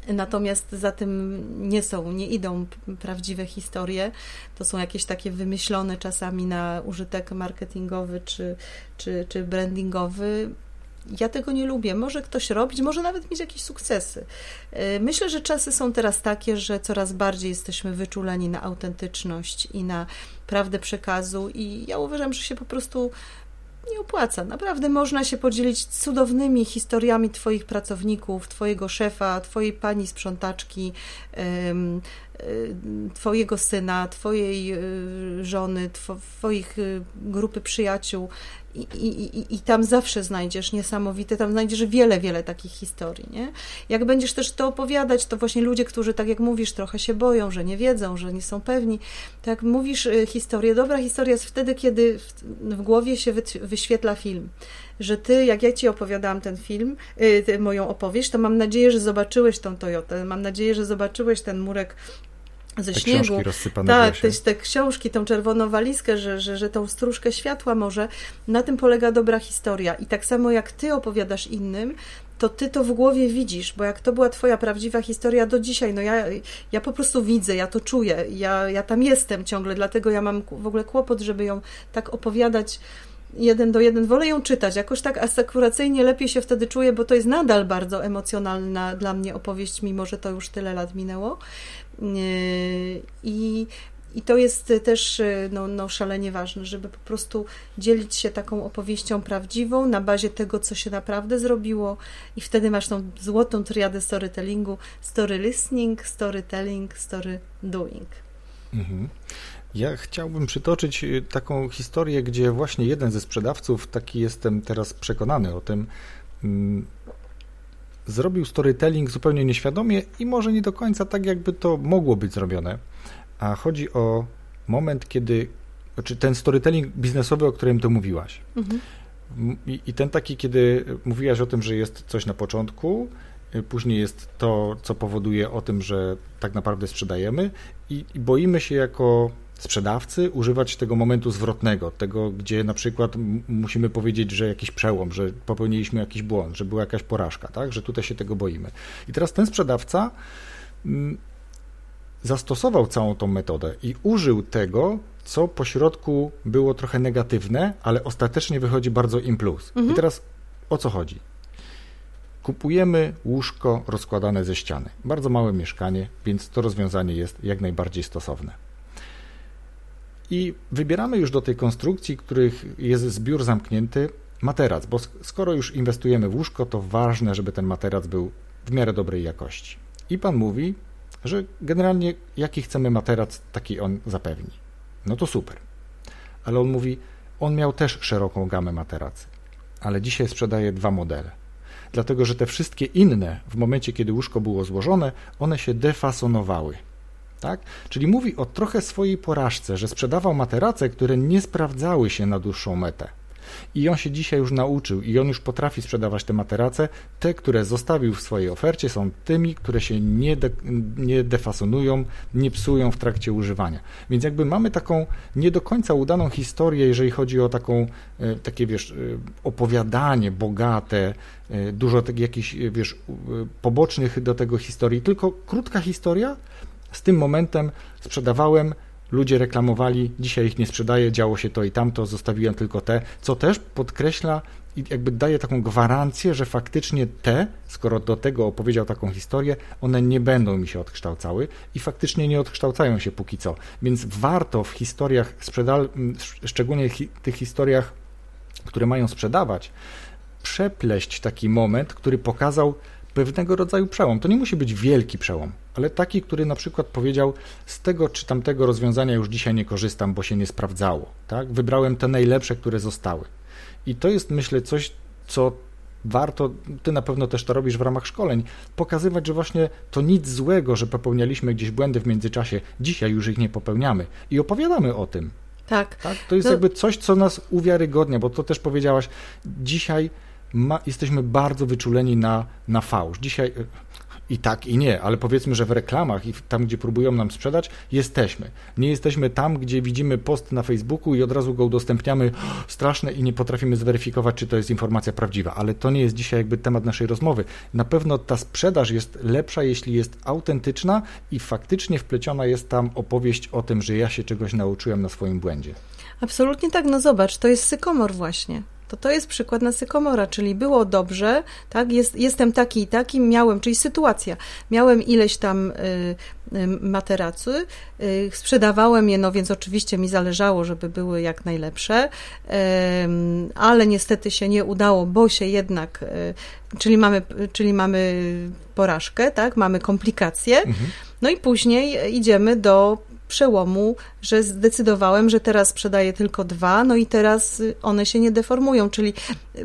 Natomiast za tym nie są, nie idą prawdziwe historie. To są jakieś takie wymyślone czasami na użytek marketingowy czy, czy, czy brandingowy. Ja tego nie lubię. Może ktoś robić, może nawet mieć jakieś sukcesy. Y, myślę, że czasy są teraz takie, że coraz bardziej jesteśmy wyczuleni na autentyczność i na prawdę przekazu, i ja uważam, że się po prostu nie opłaca. Naprawdę można się podzielić cudownymi historiami Twoich pracowników, Twojego szefa, Twojej pani sprzątaczki, Twojego syna, Twojej y, żony, Twoich y, grupy przyjaciół. I, i, I tam zawsze znajdziesz niesamowite, tam znajdziesz wiele, wiele takich historii, nie? Jak będziesz też to opowiadać, to właśnie ludzie, którzy, tak jak mówisz, trochę się boją, że nie wiedzą, że nie są pewni, tak mówisz y, historię, dobra historia jest wtedy, kiedy w, w głowie się wyświetla film że ty, jak ja ci opowiadałam ten film, y, moją opowieść, to mam nadzieję, że zobaczyłeś tą Toyotę, mam nadzieję, że zobaczyłeś ten murek ze te śniegu. Tak, te, te książki, tą czerwoną walizkę, że, że, że tą stróżkę światła może. Na tym polega dobra historia. I tak samo jak ty opowiadasz innym, to ty to w głowie widzisz, bo jak to była twoja prawdziwa historia do dzisiaj, no ja, ja po prostu widzę, ja to czuję, ja, ja tam jestem ciągle, dlatego ja mam w ogóle kłopot, żeby ją tak opowiadać jeden do jeden. Wolę ją czytać. Jakoś tak asekuracyjnie lepiej się wtedy czuję, bo to jest nadal bardzo emocjonalna dla mnie opowieść, mimo że to już tyle lat minęło. I, i to jest też no, no, szalenie ważne, żeby po prostu dzielić się taką opowieścią prawdziwą na bazie tego, co się naprawdę zrobiło, i wtedy masz tą złotą triadę storytellingu: story listening, storytelling, story doing. Mhm. Ja chciałbym przytoczyć y, taką historię, gdzie właśnie jeden ze sprzedawców, taki jestem teraz przekonany o tym, mm, zrobił storytelling zupełnie nieświadomie i może nie do końca tak, jakby to mogło być zrobione. A chodzi o moment, kiedy, znaczy ten storytelling biznesowy, o którym tu mówiłaś. Mhm. I, I, ten taki, kiedy mówiłaś o tym, że jest coś na początku, y, później jest to, co powoduje o tym, że tak naprawdę sprzedajemy i, i boimy się jako sprzedawcy używać tego momentu zwrotnego, tego, gdzie na przykład musimy powiedzieć, że jakiś przełom, że popełniliśmy jakiś błąd, że była jakaś porażka, tak? że tutaj się tego boimy. I teraz ten sprzedawca zastosował całą tą metodę i użył tego, co po środku było trochę negatywne, ale ostatecznie wychodzi bardzo im plus. Mhm. I teraz o co chodzi? Kupujemy łóżko rozkładane ze ściany. Bardzo małe mieszkanie, więc to rozwiązanie jest jak najbardziej stosowne. I wybieramy już do tej konstrukcji, których jest zbiór zamknięty, materac, bo skoro już inwestujemy w łóżko, to ważne, żeby ten materac był w miarę dobrej jakości. I pan mówi, że generalnie jaki chcemy materac, taki on zapewni. No to super. Ale on mówi, on miał też szeroką gamę materacy, ale dzisiaj sprzedaje dwa modele. Dlatego, że te wszystkie inne, w momencie kiedy łóżko było złożone, one się defasonowały. Tak? Czyli mówi o trochę swojej porażce, że sprzedawał materace, które nie sprawdzały się na dłuższą metę. I on się dzisiaj już nauczył i on już potrafi sprzedawać te materace. Te, które zostawił w swojej ofercie, są tymi, które się nie, de, nie defasonują, nie psują w trakcie używania. Więc jakby mamy taką nie do końca udaną historię, jeżeli chodzi o taką, e, takie wiesz, e, opowiadanie bogate, e, dużo tak, jakichś wiesz, pobocznych do tego historii, tylko krótka historia, z tym momentem sprzedawałem, ludzie reklamowali, dzisiaj ich nie sprzedaję, działo się to i tamto, zostawiłem tylko te, co też podkreśla i jakby daje taką gwarancję, że faktycznie te, skoro do tego opowiedział taką historię, one nie będą mi się odkształcały i faktycznie nie odkształcają się póki co. Więc warto w historiach szczególnie tych historiach, które mają sprzedawać, przepleść taki moment, który pokazał pewnego rodzaju przełom. To nie musi być wielki przełom, ale taki, który na przykład powiedział, z tego czy tamtego rozwiązania już dzisiaj nie korzystam, bo się nie sprawdzało. Tak? Wybrałem te najlepsze, które zostały. I to jest, myślę, coś, co warto, ty na pewno też to robisz w ramach szkoleń, pokazywać, że właśnie to nic złego, że popełnialiśmy gdzieś błędy w międzyczasie, dzisiaj już ich nie popełniamy i opowiadamy o tym. Tak. tak? To jest no. jakby coś, co nas uwiarygodnia, bo to też powiedziałaś, dzisiaj ma, jesteśmy bardzo wyczuleni na, na fałsz. Dzisiaj i tak, i nie, ale powiedzmy, że w reklamach i tam, gdzie próbują nam sprzedać, jesteśmy. Nie jesteśmy tam, gdzie widzimy post na Facebooku i od razu go udostępniamy straszne i nie potrafimy zweryfikować, czy to jest informacja prawdziwa, ale to nie jest dzisiaj jakby temat naszej rozmowy. Na pewno ta sprzedaż jest lepsza, jeśli jest autentyczna i faktycznie wpleciona jest tam opowieść o tym, że ja się czegoś nauczyłem na swoim błędzie. Absolutnie tak, no zobacz, to jest sykomor właśnie to to jest przykład na sykomora, czyli było dobrze, tak, jest, jestem taki i taki, miałem, czyli sytuacja, miałem ileś tam y, y, materacy, y, sprzedawałem je, no więc oczywiście mi zależało, żeby były jak najlepsze, ale niestety się nie udało, bo się jednak, y, czyli mamy, czyli mamy porażkę, tak, mamy komplikacje, mhm. no i później idziemy do przełomu, że zdecydowałem, że teraz sprzedaję tylko dwa, no i teraz one się nie deformują, czyli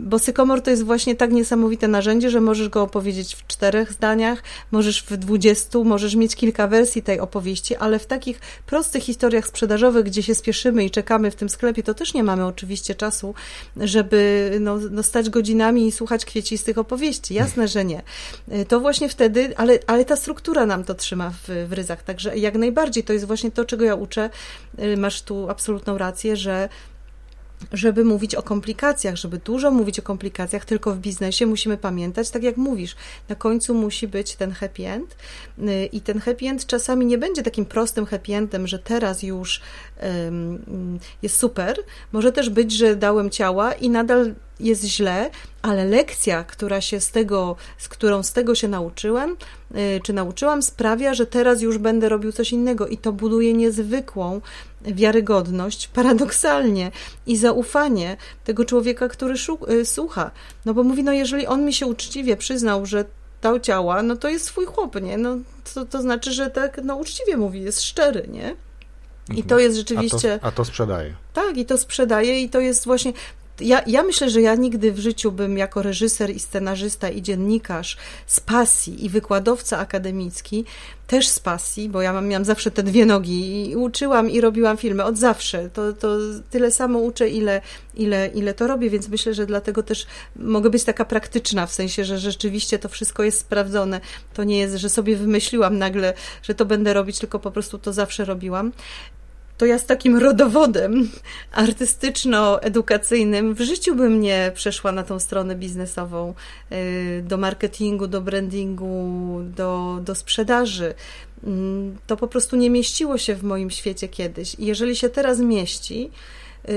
bo sykomor to jest właśnie tak niesamowite narzędzie, że możesz go opowiedzieć w czterech zdaniach, możesz w dwudziestu, możesz mieć kilka wersji tej opowieści, ale w takich prostych historiach sprzedażowych, gdzie się spieszymy i czekamy w tym sklepie, to też nie mamy oczywiście czasu, żeby no, no stać godzinami i słuchać kwiecistych opowieści. Jasne, że nie. To właśnie wtedy, ale, ale ta struktura nam to trzyma w, w ryzach, także jak najbardziej to jest właśnie to, czego ja uczę, y, masz tu absolutną rację, że żeby mówić o komplikacjach, żeby dużo mówić o komplikacjach, tylko w biznesie musimy pamiętać, tak jak mówisz, na końcu musi być ten happy end y, i ten happy end czasami nie będzie takim prostym happy endem, że teraz już um, jest super. Może też być, że dałem ciała i nadal jest źle, ale lekcja, która się z tego, z którą z tego się nauczyłem, czy nauczyłam, sprawia, że teraz już będę robił coś innego i to buduje niezwykłą wiarygodność, paradoksalnie, i zaufanie tego człowieka, który y, słucha. No bo mówi, no jeżeli on mi się uczciwie przyznał, że dał ciała, no to jest swój chłop, nie? No to, to znaczy, że tak, no uczciwie mówi, jest szczery, nie? I to mhm. jest rzeczywiście. A to, a to sprzedaje. Tak, i to sprzedaje, i to jest właśnie ja, ja myślę, że ja nigdy w życiu bym jako reżyser i scenarzysta i dziennikarz z pasji i wykładowca akademicki też z pasji, bo ja mam, miałam zawsze te dwie nogi i uczyłam i robiłam filmy od zawsze. To, to tyle samo uczę, ile, ile, ile to robię, więc myślę, że dlatego też mogę być taka praktyczna, w sensie, że rzeczywiście to wszystko jest sprawdzone. To nie jest, że sobie wymyśliłam nagle, że to będę robić, tylko po prostu to zawsze robiłam to ja z takim rodowodem artystyczno-edukacyjnym w życiu bym nie przeszła na tą stronę biznesową, y, do marketingu, do brandingu, do, do sprzedaży. Mm, to po prostu nie mieściło się w moim świecie kiedyś. I jeżeli się teraz mieści,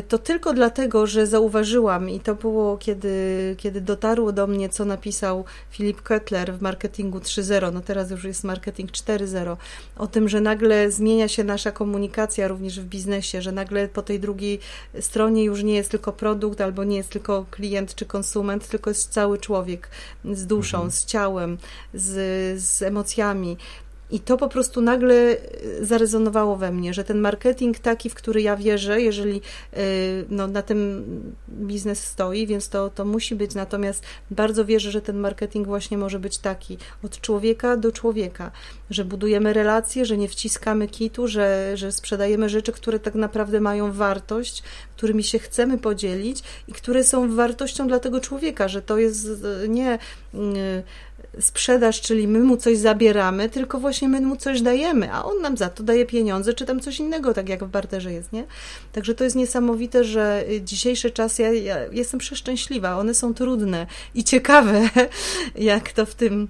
to tylko dlatego, że zauważyłam i to było, kiedy, kiedy dotarło do mnie, co napisał Filip Kettler w marketingu 3.0, no teraz już jest marketing 4.0, o tym, że nagle zmienia się nasza komunikacja również w biznesie, że nagle po tej drugiej stronie już nie jest tylko produkt albo nie jest tylko klient czy konsument, tylko jest cały człowiek z duszą, mhm. z ciałem, z, z emocjami. I to po prostu nagle e, zarezonowało we mnie, że ten marketing taki, w który ja wierzę, jeżeli e, no, na tym biznes stoi, więc to, to musi być. Natomiast bardzo wierzę, że ten marketing właśnie może być taki od człowieka do człowieka, że budujemy relacje, że nie wciskamy kitu, że, że sprzedajemy rzeczy, które tak naprawdę mają wartość, którymi się chcemy podzielić i które są wartością dla tego człowieka, że to jest e, nie sprzedaż, czyli my mu coś zabieramy, tylko właśnie my mu coś dajemy, a on nam za to daje pieniądze, czy tam coś innego, tak jak w barterze jest, nie? Także to jest niesamowite, że dzisiejsze czasy, ja, ja jestem przeszczęśliwa, one są trudne i ciekawe, jak to w tym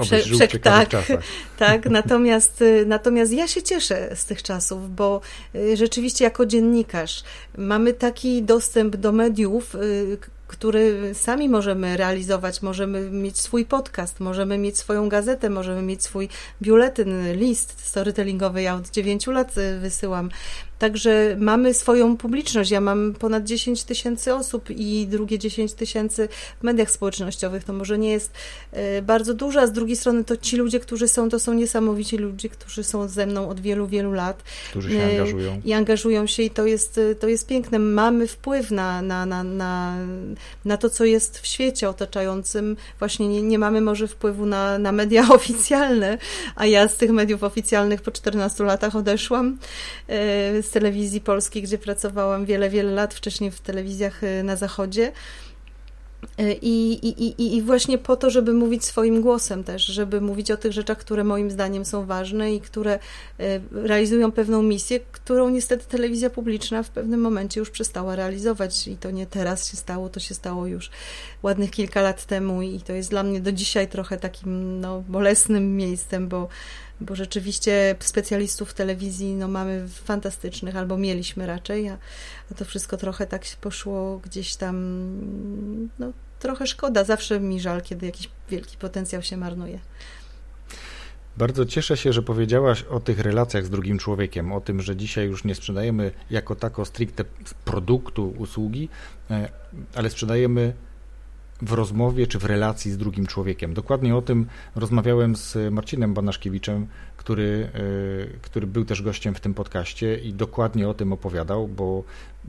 Prze, prze, tak, tak. Natomiast, natomiast ja się cieszę z tych czasów, bo y, rzeczywiście jako dziennikarz mamy taki dostęp do mediów, y, który sami możemy realizować. Możemy mieć swój podcast, możemy mieć swoją gazetę, możemy mieć swój biuletyn, list storytellingowy. Ja od 9 lat y, wysyłam. Także mamy swoją publiczność. Ja mam ponad 10 tysięcy osób i drugie 10 tysięcy w mediach społecznościowych. To może nie jest y, bardzo dużo, a z drugiej strony to ci ludzie, którzy są, to są niesamowici ludzie, którzy są ze mną od wielu, wielu lat. Którzy się angażują. I angażują się i to jest, to jest piękne. Mamy wpływ na, na, na, na na to, co jest w świecie otaczającym. Właśnie nie, nie mamy może wpływu na, na media oficjalne, a ja z tych mediów oficjalnych po 14 latach odeszłam telewizji polskiej, gdzie pracowałam wiele, wiele lat wcześniej w telewizjach e, na zachodzie. E, I, i, i, I właśnie po to, żeby mówić swoim głosem też, żeby mówić o tych rzeczach, które moim zdaniem są ważne i które e, realizują pewną misję, którą niestety telewizja publiczna w pewnym momencie już przestała realizować. I to nie teraz się stało, to się stało już ładnych kilka lat temu i to jest dla mnie do dzisiaj trochę takim no, bolesnym miejscem, bo bo rzeczywiście specjalistów w telewizji no, mamy fantastycznych, albo mieliśmy raczej, a, a to wszystko trochę tak się poszło gdzieś tam, no trochę szkoda, zawsze mi żal, kiedy jakiś wielki potencjał się marnuje. Bardzo cieszę się, że powiedziałaś o tych relacjach z drugim człowiekiem, o tym, że dzisiaj już nie sprzedajemy jako tako stricte produktu, usługi, e, ale sprzedajemy w rozmowie czy w relacji z drugim człowiekiem. Dokładnie o tym rozmawiałem z Marcinem Banaszkiewiczem, który, e, który był też gościem w tym podcaście i dokładnie o tym opowiadał, bo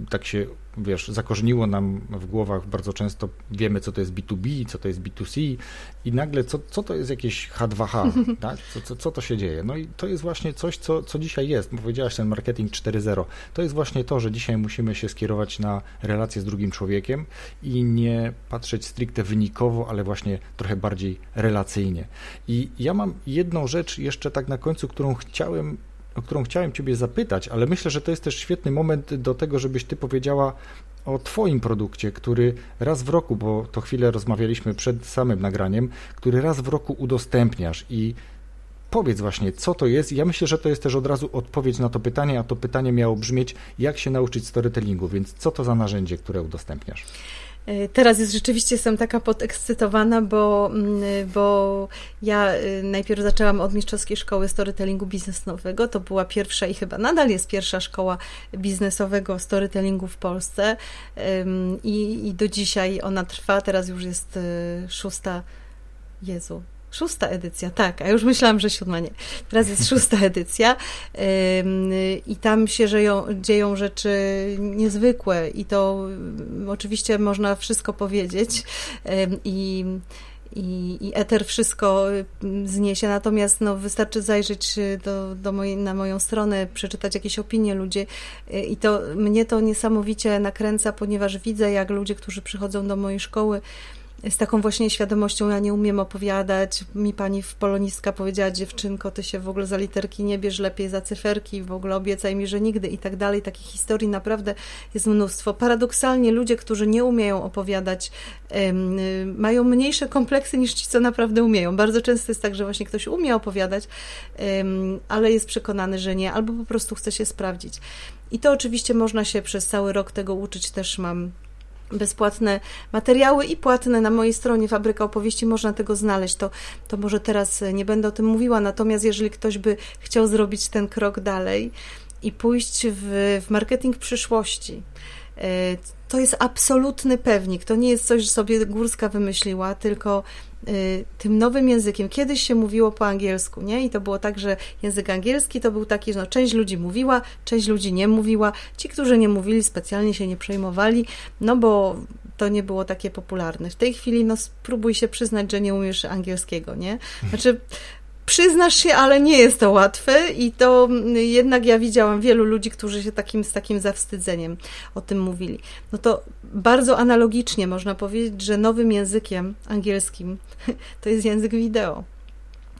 tak się, wiesz, zakorzeniło nam w głowach bardzo często, wiemy co to jest B2B, co to jest B2C i nagle co, co to jest jakieś H2H, tak? Co, co, co to się dzieje? No i to jest właśnie coś, co, co dzisiaj jest, bo powiedziałaś ten marketing 4.0, to jest właśnie to, że dzisiaj musimy się skierować na relacje z drugim człowiekiem i nie patrzeć stricte wynikowo, ale właśnie trochę bardziej relacyjnie. I ja mam jedną rzecz jeszcze tak na końcu, którą chciałem o którą chciałem Ciebie zapytać, ale myślę, że to jest też świetny moment do tego, żebyś Ty powiedziała o Twoim produkcie, który raz w roku, bo to chwilę rozmawialiśmy przed samym nagraniem, który raz w roku udostępniasz i powiedz właśnie, co to jest. Ja myślę, że to jest też od razu odpowiedź na to pytanie, a to pytanie miało brzmieć, jak się nauczyć storytellingu, więc co to za narzędzie, które udostępniasz? E, teraz jest rzeczywiście jestem taka podekscytowana, bo, mm, bo ja y, najpierw zaczęłam od mistrzowskiej szkoły storytellingu biznesowego. To była pierwsza i chyba nadal jest pierwsza szkoła biznesowego storytellingu w Polsce. I, i do dzisiaj ona trwa. Teraz już jest y, szósta. Jezu, Szósta edycja, tak, a już myślałam, że siódma nie. Teraz jest szósta edycja. I tam się dzieją, dzieją rzeczy niezwykłe i to oczywiście można wszystko powiedzieć. I i, i eter wszystko zniesie, natomiast no, wystarczy zajrzeć do, do mojej, na moją stronę, przeczytać jakieś opinie ludzi i to mnie to niesamowicie nakręca, ponieważ widzę, jak ludzie, którzy przychodzą do mojej szkoły, z taką właśnie świadomością, ja nie umiem opowiadać. Mi pani w polonistka powiedziała, dziewczynko, ty się w ogóle za literki nie bierz, lepiej za cyferki, w ogóle obiecaj mi, że nigdy i tak dalej. Takich historii naprawdę jest mnóstwo. Paradoksalnie ludzie, którzy nie umieją opowiadać, mają mniejsze kompleksy niż ci, co naprawdę umieją. Bardzo często jest tak, że właśnie ktoś umie opowiadać, ale jest przekonany, że nie, albo po prostu chce się sprawdzić. I to oczywiście można się przez cały rok tego uczyć. Też mam bezpłatne materiały i płatne na mojej stronie Fabryka Opowieści, można tego znaleźć. To, to może teraz nie będę o tym mówiła, natomiast jeżeli ktoś by chciał zrobić ten krok dalej i pójść w, w marketing przyszłości, e, to jest absolutny pewnik. To nie jest coś, że sobie Górska wymyśliła, tylko tym nowym językiem. Kiedyś się mówiło po angielsku, nie? I to było tak, że język angielski to był taki, że no, część ludzi mówiła, część ludzi nie mówiła. Ci, którzy nie mówili, specjalnie się nie przejmowali, no bo to nie było takie popularne. W tej chwili, no, spróbuj się przyznać, że nie umiesz angielskiego, nie? Znaczy, przyznasz się, ale nie jest to łatwe i to mm, jednak ja widziałam wielu ludzi, którzy się takim, z takim zawstydzeniem o tym mówili. No to bardzo analogicznie można powiedzieć, że nowym językiem angielskim to jest język wideo.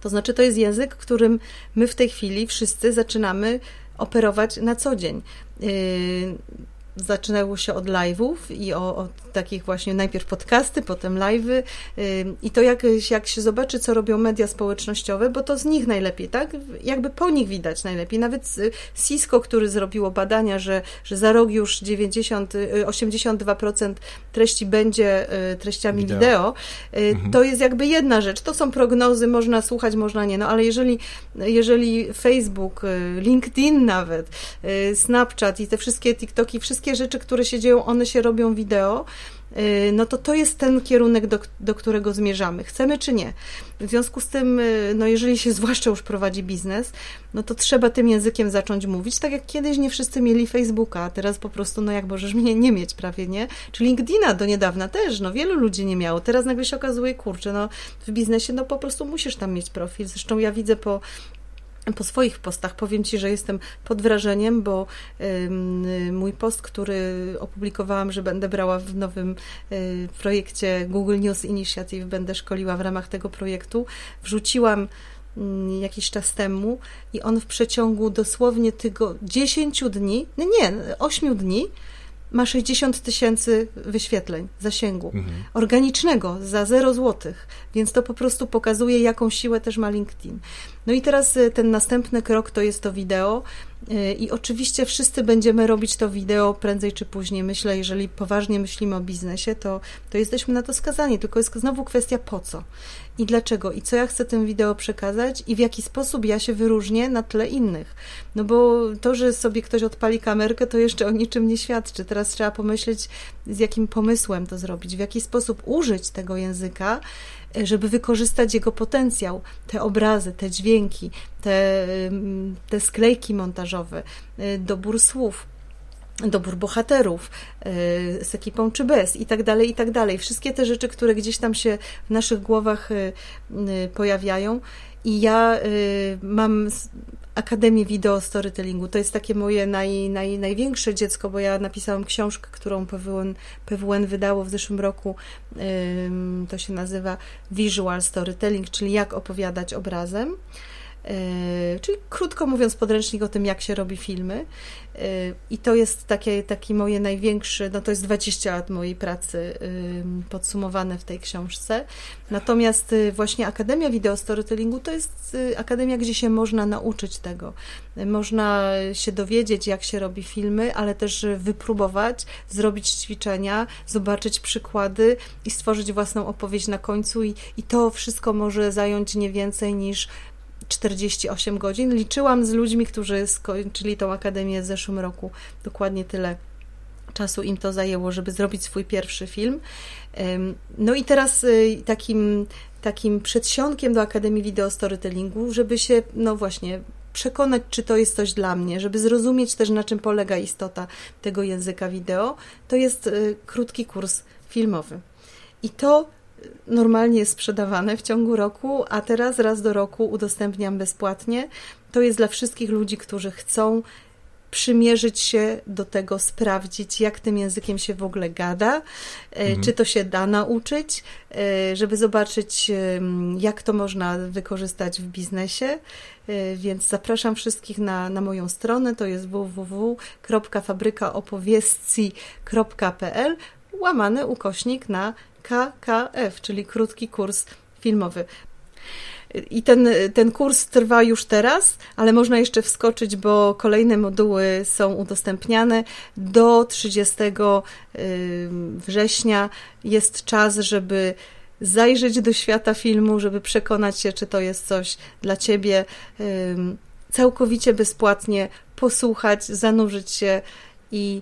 To znaczy, to jest język, którym my w tej chwili wszyscy zaczynamy operować na co dzień. Zaczynało się od live'ów i o, o, takich właśnie najpierw podcasty, potem live'y i to jak, jak się zobaczy, co robią media społecznościowe, bo to z nich najlepiej, tak? Jakby po nich widać najlepiej. Nawet Cisco, który zrobiło badania, że, że za rok już 90, 82% treści będzie y, treściami wideo, wideo y, mhm. to jest jakby jedna rzecz. To są prognozy, można słuchać, można nie, no ale jeżeli, jeżeli Facebook, y, LinkedIn nawet, Snapchat i te wszystkie TikToki, wszystkie wszystkie rzeczy, które się dzieją, one się robią wideo, y, no to to jest ten kierunek, do, do którego zmierzamy. Chcemy czy nie. W związku z tym, y, no jeżeli się zwłaszcza już prowadzi biznes, no to trzeba tym językiem zacząć mówić. Tak jak kiedyś nie wszyscy mieli Facebooka, a teraz po prostu, no jak możesz mnie nie mieć prawie, nie? Czy LinkedIna do niedawna też, no wielu ludzi nie miało. Teraz nagle się okazuje, kurczę, no w biznesie, no po prostu musisz tam mieć profil. Zresztą ja widzę po po swoich postach. Powiem Ci, że jestem pod wrażeniem, bo mój post, który opublikowałam, że będę brała w nowym y, projekcie Google News Initiative, będę szkoliła w ramach tego projektu, wrzuciłam mm, jakiś czas temu i on w przeciągu dosłownie tego 10 dni, no nie, 8 dni, ma 60 tysięcy wyświetleń, zasięgu Mhm. organicznego za 0 złotych, więc to po prostu pokazuje, jaką siłę też ma LinkedIn. No i teraz y, ten następny krok to jest to wideo y, i oczywiście wszyscy będziemy robić to wideo prędzej czy później. Myślę, jeżeli poważnie myślimy o biznesie, to, to jesteśmy na to skazani, tylko jest znowu kwestia po co i dlaczego i co ja chcę tym wideo przekazać i w jaki sposób ja się wyróżnię na tle innych. No bo to, że sobie ktoś odpali kamerkę, to jeszcze o niczym nie świadczy. Teraz trzeba pomyśleć, z jakim pomysłem to zrobić, w jaki sposób użyć tego języka, e, żeby wykorzystać jego potencjał, te obrazy, te dźwięki, te, te sklejki montażowe, y, dobór słów dobór bohaterów y, z ekipą czy bez i tak dalej, i tak dalej. Wszystkie te rzeczy, które gdzieś tam się w naszych głowach y, y, pojawiają i ja mam Akademię Wideo Storytellingu. To jest takie moje naj, naj, największe dziecko, bo ja napisałam książkę, którą PWN, PWN wydało w zeszłym roku. To się nazywa Visual Storytelling, czyli jak opowiadać obrazem. Yy, Czyli krótko mówiąc, podręcznik o tym, jak się robi filmy. Yy, I to jest takie, taki moje największy, no to jest 20 lat mojej pracy podsumowane w tej książce. Natomiast y, właśnie Akademia Wideo Storytellingu to jest y, akademia, gdzie się można nauczyć tego. Można się dowiedzieć, jak się robi filmy, ale też wypróbować, zrobić ćwiczenia, zobaczyć przykłady i stworzyć własną opowieść na końcu. I, i to wszystko może zająć nie więcej niż 48 godzin. Liczyłam z ludźmi, którzy skończyli tą akademię w zeszłym roku. Dokładnie tyle czasu im to zajęło, żeby zrobić swój pierwszy film. No i teraz y, takim, takim przedsionkiem do Akademii Wideo Storytellingu, żeby się, no właśnie, przekonać, czy to jest coś dla mnie, żeby zrozumieć też, na czym polega istota tego języka wideo, to jest y, krótki kurs filmowy. I to normalnie jest sprzedawane w ciągu roku, a teraz raz do roku udostępniam bezpłatnie. To jest dla wszystkich ludzi, którzy chcą przymierzyć się do tego, sprawdzić, jak tym językiem się w ogóle gada, e, czy to się da nauczyć, e, żeby zobaczyć, em, jak to można wykorzystać w biznesie. E, Więc zapraszam wszystkich na, na moją stronę, to jest www.fabrykaopowieści.pl łamany ukośnik na KKF, czyli krótki kurs filmowy. I ten, ten kurs trwa już teraz, ale można jeszcze wskoczyć, bo kolejne moduły są udostępniane. Do 30 ym, września jest czas, żeby zajrzeć do świata filmu, żeby przekonać się, czy to jest coś dla ciebie. Całkowicie bezpłatnie posłuchać, zanurzyć się i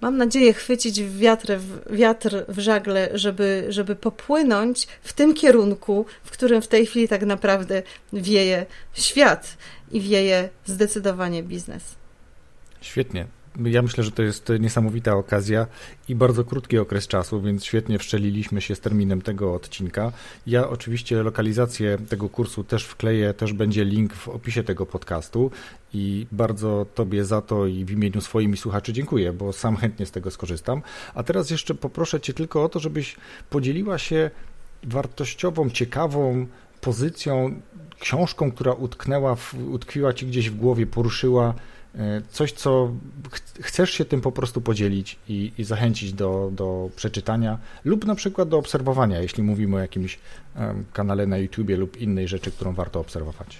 mam nadzieję chwycić wiatr, w wiatr w żagle, żeby, żeby popłynąć w tym kierunku, w którym w tej chwili tak naprawdę wieje świat i wieje zdecydowanie biznes. Świetnie. Ja myślę, że to jest niesamowita okazja i bardzo krótki okres czasu, więc świetnie wszczeliliśmy się z terminem tego odcinka. Ja oczywiście lokalizację tego kursu też wkleję, też będzie link w opisie tego podcastu i bardzo Tobie za to i w imieniu swoim i słuchaczy dziękuję, bo sam chętnie z tego skorzystam. A teraz jeszcze poproszę Cię tylko o to, żebyś podzieliła się wartościową, ciekawą pozycją, książką, która utknęła, utkwiła Ci gdzieś w głowie, poruszyła coś, co ch- chcesz się tym po prostu podzielić i, i zachęcić do, do przeczytania lub na przykład do obserwowania, jeśli mówimy o jakimś em, kanale na YouTubie lub innej rzeczy, którą warto obserwować.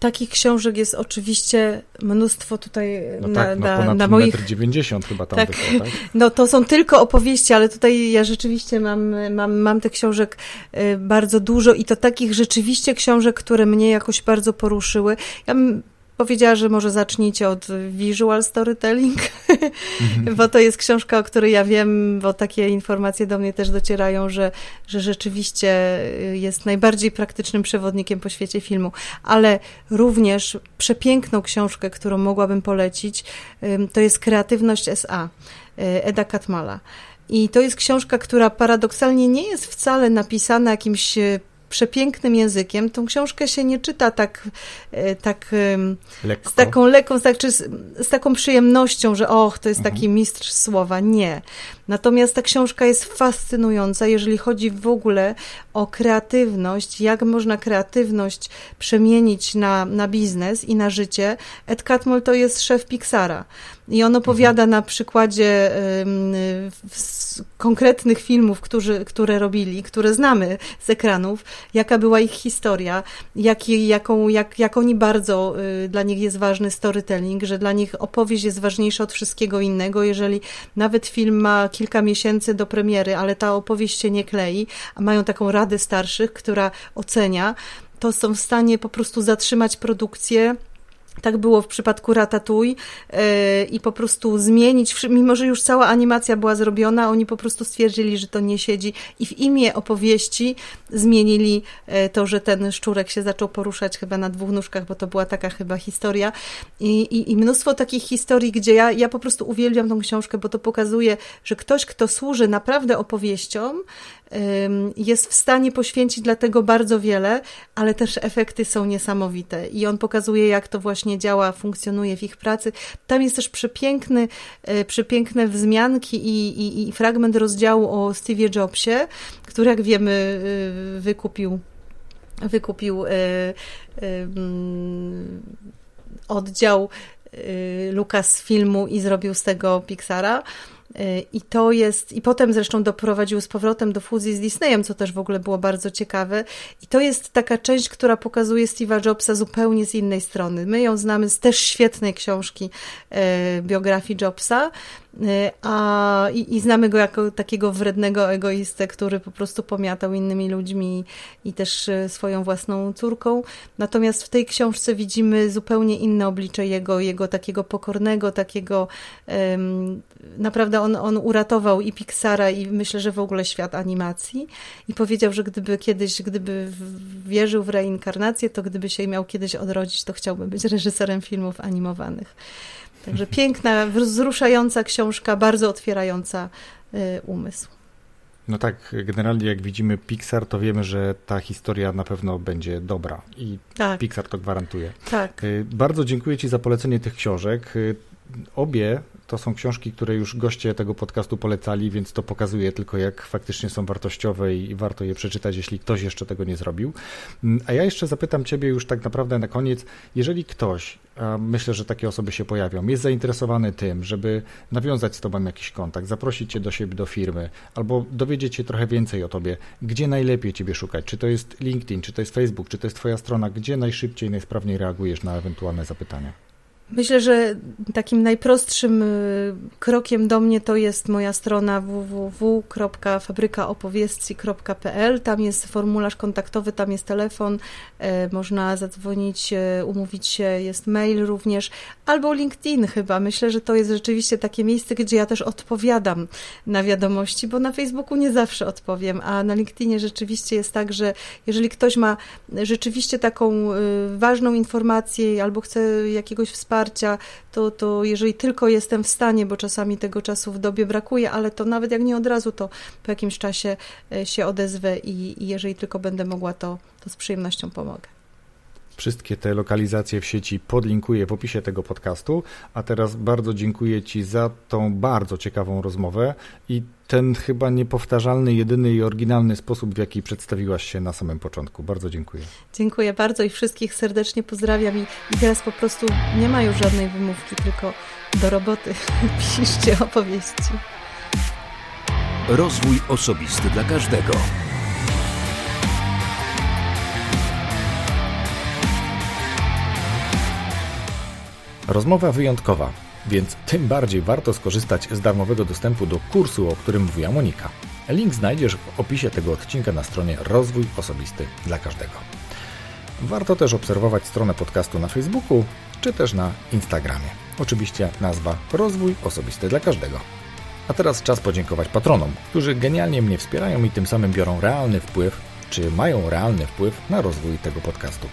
Takich książek jest oczywiście mnóstwo tutaj No na, tak, no na, ponad na moich 1,90 m chyba tam Tak. tak? No to są tylko opowieści, ale tutaj ja rzeczywiście mam, mam, mam tych książek y, bardzo dużo i to takich rzeczywiście książek, które mnie jakoś bardzo poruszyły. Ja powiedziała, że może zacznijcie od visual storytelling, bo to jest książka, o której ja wiem, bo takie informacje do mnie też docierają, że, że rzeczywiście jest najbardziej praktycznym przewodnikiem po świecie filmu, ale również przepiękną książkę, którą mogłabym polecić, to jest Kreatywność SA y, Eda Katmala. I to jest książka, która paradoksalnie nie jest wcale napisana jakimś y, przepięknym językiem. Tą książkę się nie czyta tak, y, tak Lekko. z taką lekką, z, tak, czy z, z taką przyjemnością, że och, to jest Mhm. taki mistrz słowa. Nie. Natomiast ta książka jest fascynująca, jeżeli chodzi w ogóle o kreatywność, jak można kreatywność przemienić na, na biznes i na życie. Ed Catmull to jest szef Pixara. I on opowiada na przykładzie konkretnych filmów, którzy, które robili, które znamy z ekranów, jaka była ich historia, jak, jaką, jak, jak oni bardzo, y, dla nich jest ważny storytelling, że dla nich opowieść jest ważniejsza od wszystkiego innego, jeżeli nawet film ma kilka miesięcy do premiery, ale ta opowieść się nie klei, a mają taką radę starszych, która ocenia, to są w stanie po prostu zatrzymać produkcję tak było w przypadku Ratatouille yy, i po prostu zmienić, mimo że już cała animacja była zrobiona, oni po prostu stwierdzili, że to nie siedzi i w imię opowieści zmienili yy, to, że ten szczurek się zaczął poruszać chyba na dwóch nóżkach, bo to była taka chyba historia. I, i, i mnóstwo takich historii, gdzie ja, ja po prostu uwielbiam tą książkę, bo to pokazuje, że ktoś, kto służy naprawdę opowieściom, jest w stanie poświęcić dla tego bardzo wiele, ale też efekty są niesamowite. I on pokazuje, jak to właśnie działa, funkcjonuje w ich pracy. Tam jest też przepiękny, e, przepiękne wzmianki i, i, i fragment rozdziału o Steve'ie Jobsie, który, jak wiemy, e, wykupił wykupił e, oddział Lucas filmu i zrobił z tego Pixara. I to jest, i potem zresztą doprowadził z powrotem do fuzji z Disneyem, co też w ogóle było bardzo ciekawe. I to jest taka część, która pokazuje Steve'a Jobsa zupełnie z innej strony. My ją znamy z też świetnej książki e, biografii Jobsa, a, i, i, znamy go jako takiego wrednego egoistę, który po prostu pomiatał innymi ludźmi i też y, swoją własną córką. Natomiast w tej książce widzimy zupełnie inne oblicze jego, jego takiego pokornego, takiego um, naprawdę on, on uratował i Pixara i myślę, że w ogóle świat animacji i powiedział, że gdyby kiedyś, gdyby wierzył w reinkarnację, to gdyby się miał kiedyś odrodzić, to chciałby być reżyserem filmów animowanych. Także piękna, wzruszająca książka, bardzo otwierająca y, umysł. No tak, generalnie jak widzimy Pixar, to wiemy, że ta historia na pewno będzie dobra i tak. Pixar to gwarantuje. Tak. Y, bardzo dziękuję Ci za polecenie tych książek. Y, obie to są książki, które już goście tego podcastu polecali, więc to pokazuje tylko, jak faktycznie są wartościowe i warto je przeczytać, jeśli ktoś jeszcze tego nie zrobił. Mm, a ja jeszcze zapytam Ciebie już tak naprawdę na koniec, jeżeli ktoś, myślę, że takie osoby się pojawią, jest zainteresowany tym, żeby nawiązać z Tobą jakiś kontakt, zaprosić Cię do siebie, do firmy, albo dowiedzieć się trochę więcej o Tobie, gdzie najlepiej Ciebie szukać, czy to jest LinkedIn, czy to jest Facebook, czy to jest Twoja strona, gdzie najszybciej, najsprawniej reagujesz na ewentualne zapytania? Myślę, że takim najprostszym y, krokiem do mnie to jest moja strona www.fabrykaopowieści.pl. Tam jest formularz kontaktowy, tam jest telefon, e, można zadzwonić, e, umówić się, jest mail również, albo LinkedIn chyba. Myślę, że to jest rzeczywiście takie miejsce, gdzie ja też odpowiadam na wiadomości, bo na Facebooku nie zawsze odpowiem, a na LinkedInie rzeczywiście jest tak, że jeżeli ktoś ma rzeczywiście taką y, ważną informację albo chce jakiegoś wsparcia, wsparcia, to, to jeżeli tylko jestem w stanie, bo czasami tego czasu w dobie brakuje, ale to nawet jak nie od razu, to po jakimś czasie e, się odezwę i, i jeżeli tylko będę mogła, to, to z przyjemnością pomogę. Wszystkie te lokalizacje w sieci podlinkuję w opisie tego podcastu. A teraz bardzo dziękuję Ci za tą bardzo ciekawą rozmowę i ten chyba niepowtarzalny, jedyny i oryginalny sposób, w jaki przedstawiłaś się na samym początku. Bardzo dziękuję. Dziękuję bardzo i wszystkich serdecznie pozdrawiam. I, i teraz po prostu nie ma już żadnej wymówki, tylko do roboty piszcie opowieści. Rozwój osobisty dla każdego. Rozmowa wyjątkowa, więc tym bardziej warto skorzystać z darmowego dostępu do kursu, o którym mówiła Monika. Link znajdziesz w opisie tego odcinka na stronie Rozwój Osobisty dla Każdego. Warto też obserwować stronę podcastu na Facebooku czy też na Instagramie. Oczywiście nazwa Rozwój Osobisty dla Każdego. A teraz czas podziękować patronom, którzy genialnie mnie wspierają i tym samym biorą realny wpływ, czy mają realny wpływ na rozwój tego podcastu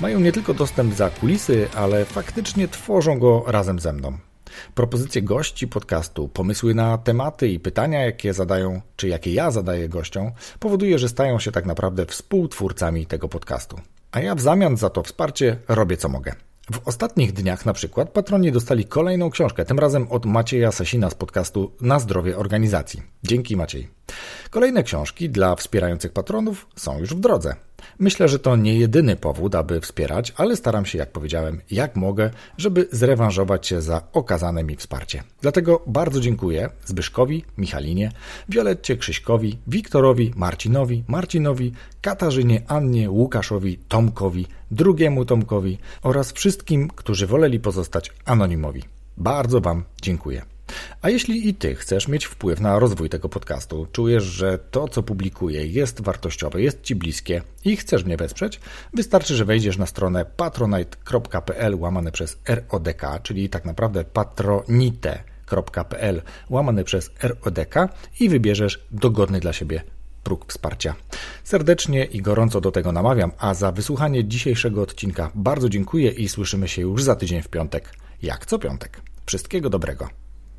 mają nie tylko dostęp za kulisy, ale faktycznie tworzą go razem ze mną. Propozycje gości podcastu, pomysły na tematy i pytania, jakie zadają, czy jakie ja zadaję gościom, powoduje, że stają się tak naprawdę współtwórcami tego podcastu. A ja w zamian za to wsparcie robię co mogę. W ostatnich dniach na przykład patroni dostali kolejną książkę, tym razem od Macieja Sasina z podcastu Na zdrowie organizacji. Dzięki Maciej. Kolejne książki dla wspierających patronów są już w drodze. Myślę, że to nie jedyny powód, aby wspierać, ale staram się, jak powiedziałem, jak mogę, żeby zrewanżować się za okazane mi wsparcie. Dlatego bardzo dziękuję Zbyszkowi, Michalinie, Violetcie Krzyśkowi, Wiktorowi, Marcinowi, Marcinowi, Katarzynie, Annie, Łukaszowi, Tomkowi, drugiemu Tomkowi oraz wszystkim, którzy woleli pozostać anonimowi. Bardzo Wam dziękuję. A jeśli i Ty chcesz mieć wpływ na rozwój tego podcastu, czujesz, że to, co publikuję, jest wartościowe, jest Ci bliskie i chcesz mnie wesprzeć, wystarczy, że wejdziesz na stronę patronite.pl łamane przez RODK, czyli tak naprawdę patronite.pl łamane przez RODK i wybierzesz dogodny dla siebie próg wsparcia. Serdecznie i gorąco do tego namawiam, a za wysłuchanie dzisiejszego odcinka bardzo dziękuję i słyszymy się już za tydzień w piątek, jak co piątek. Wszystkiego dobrego.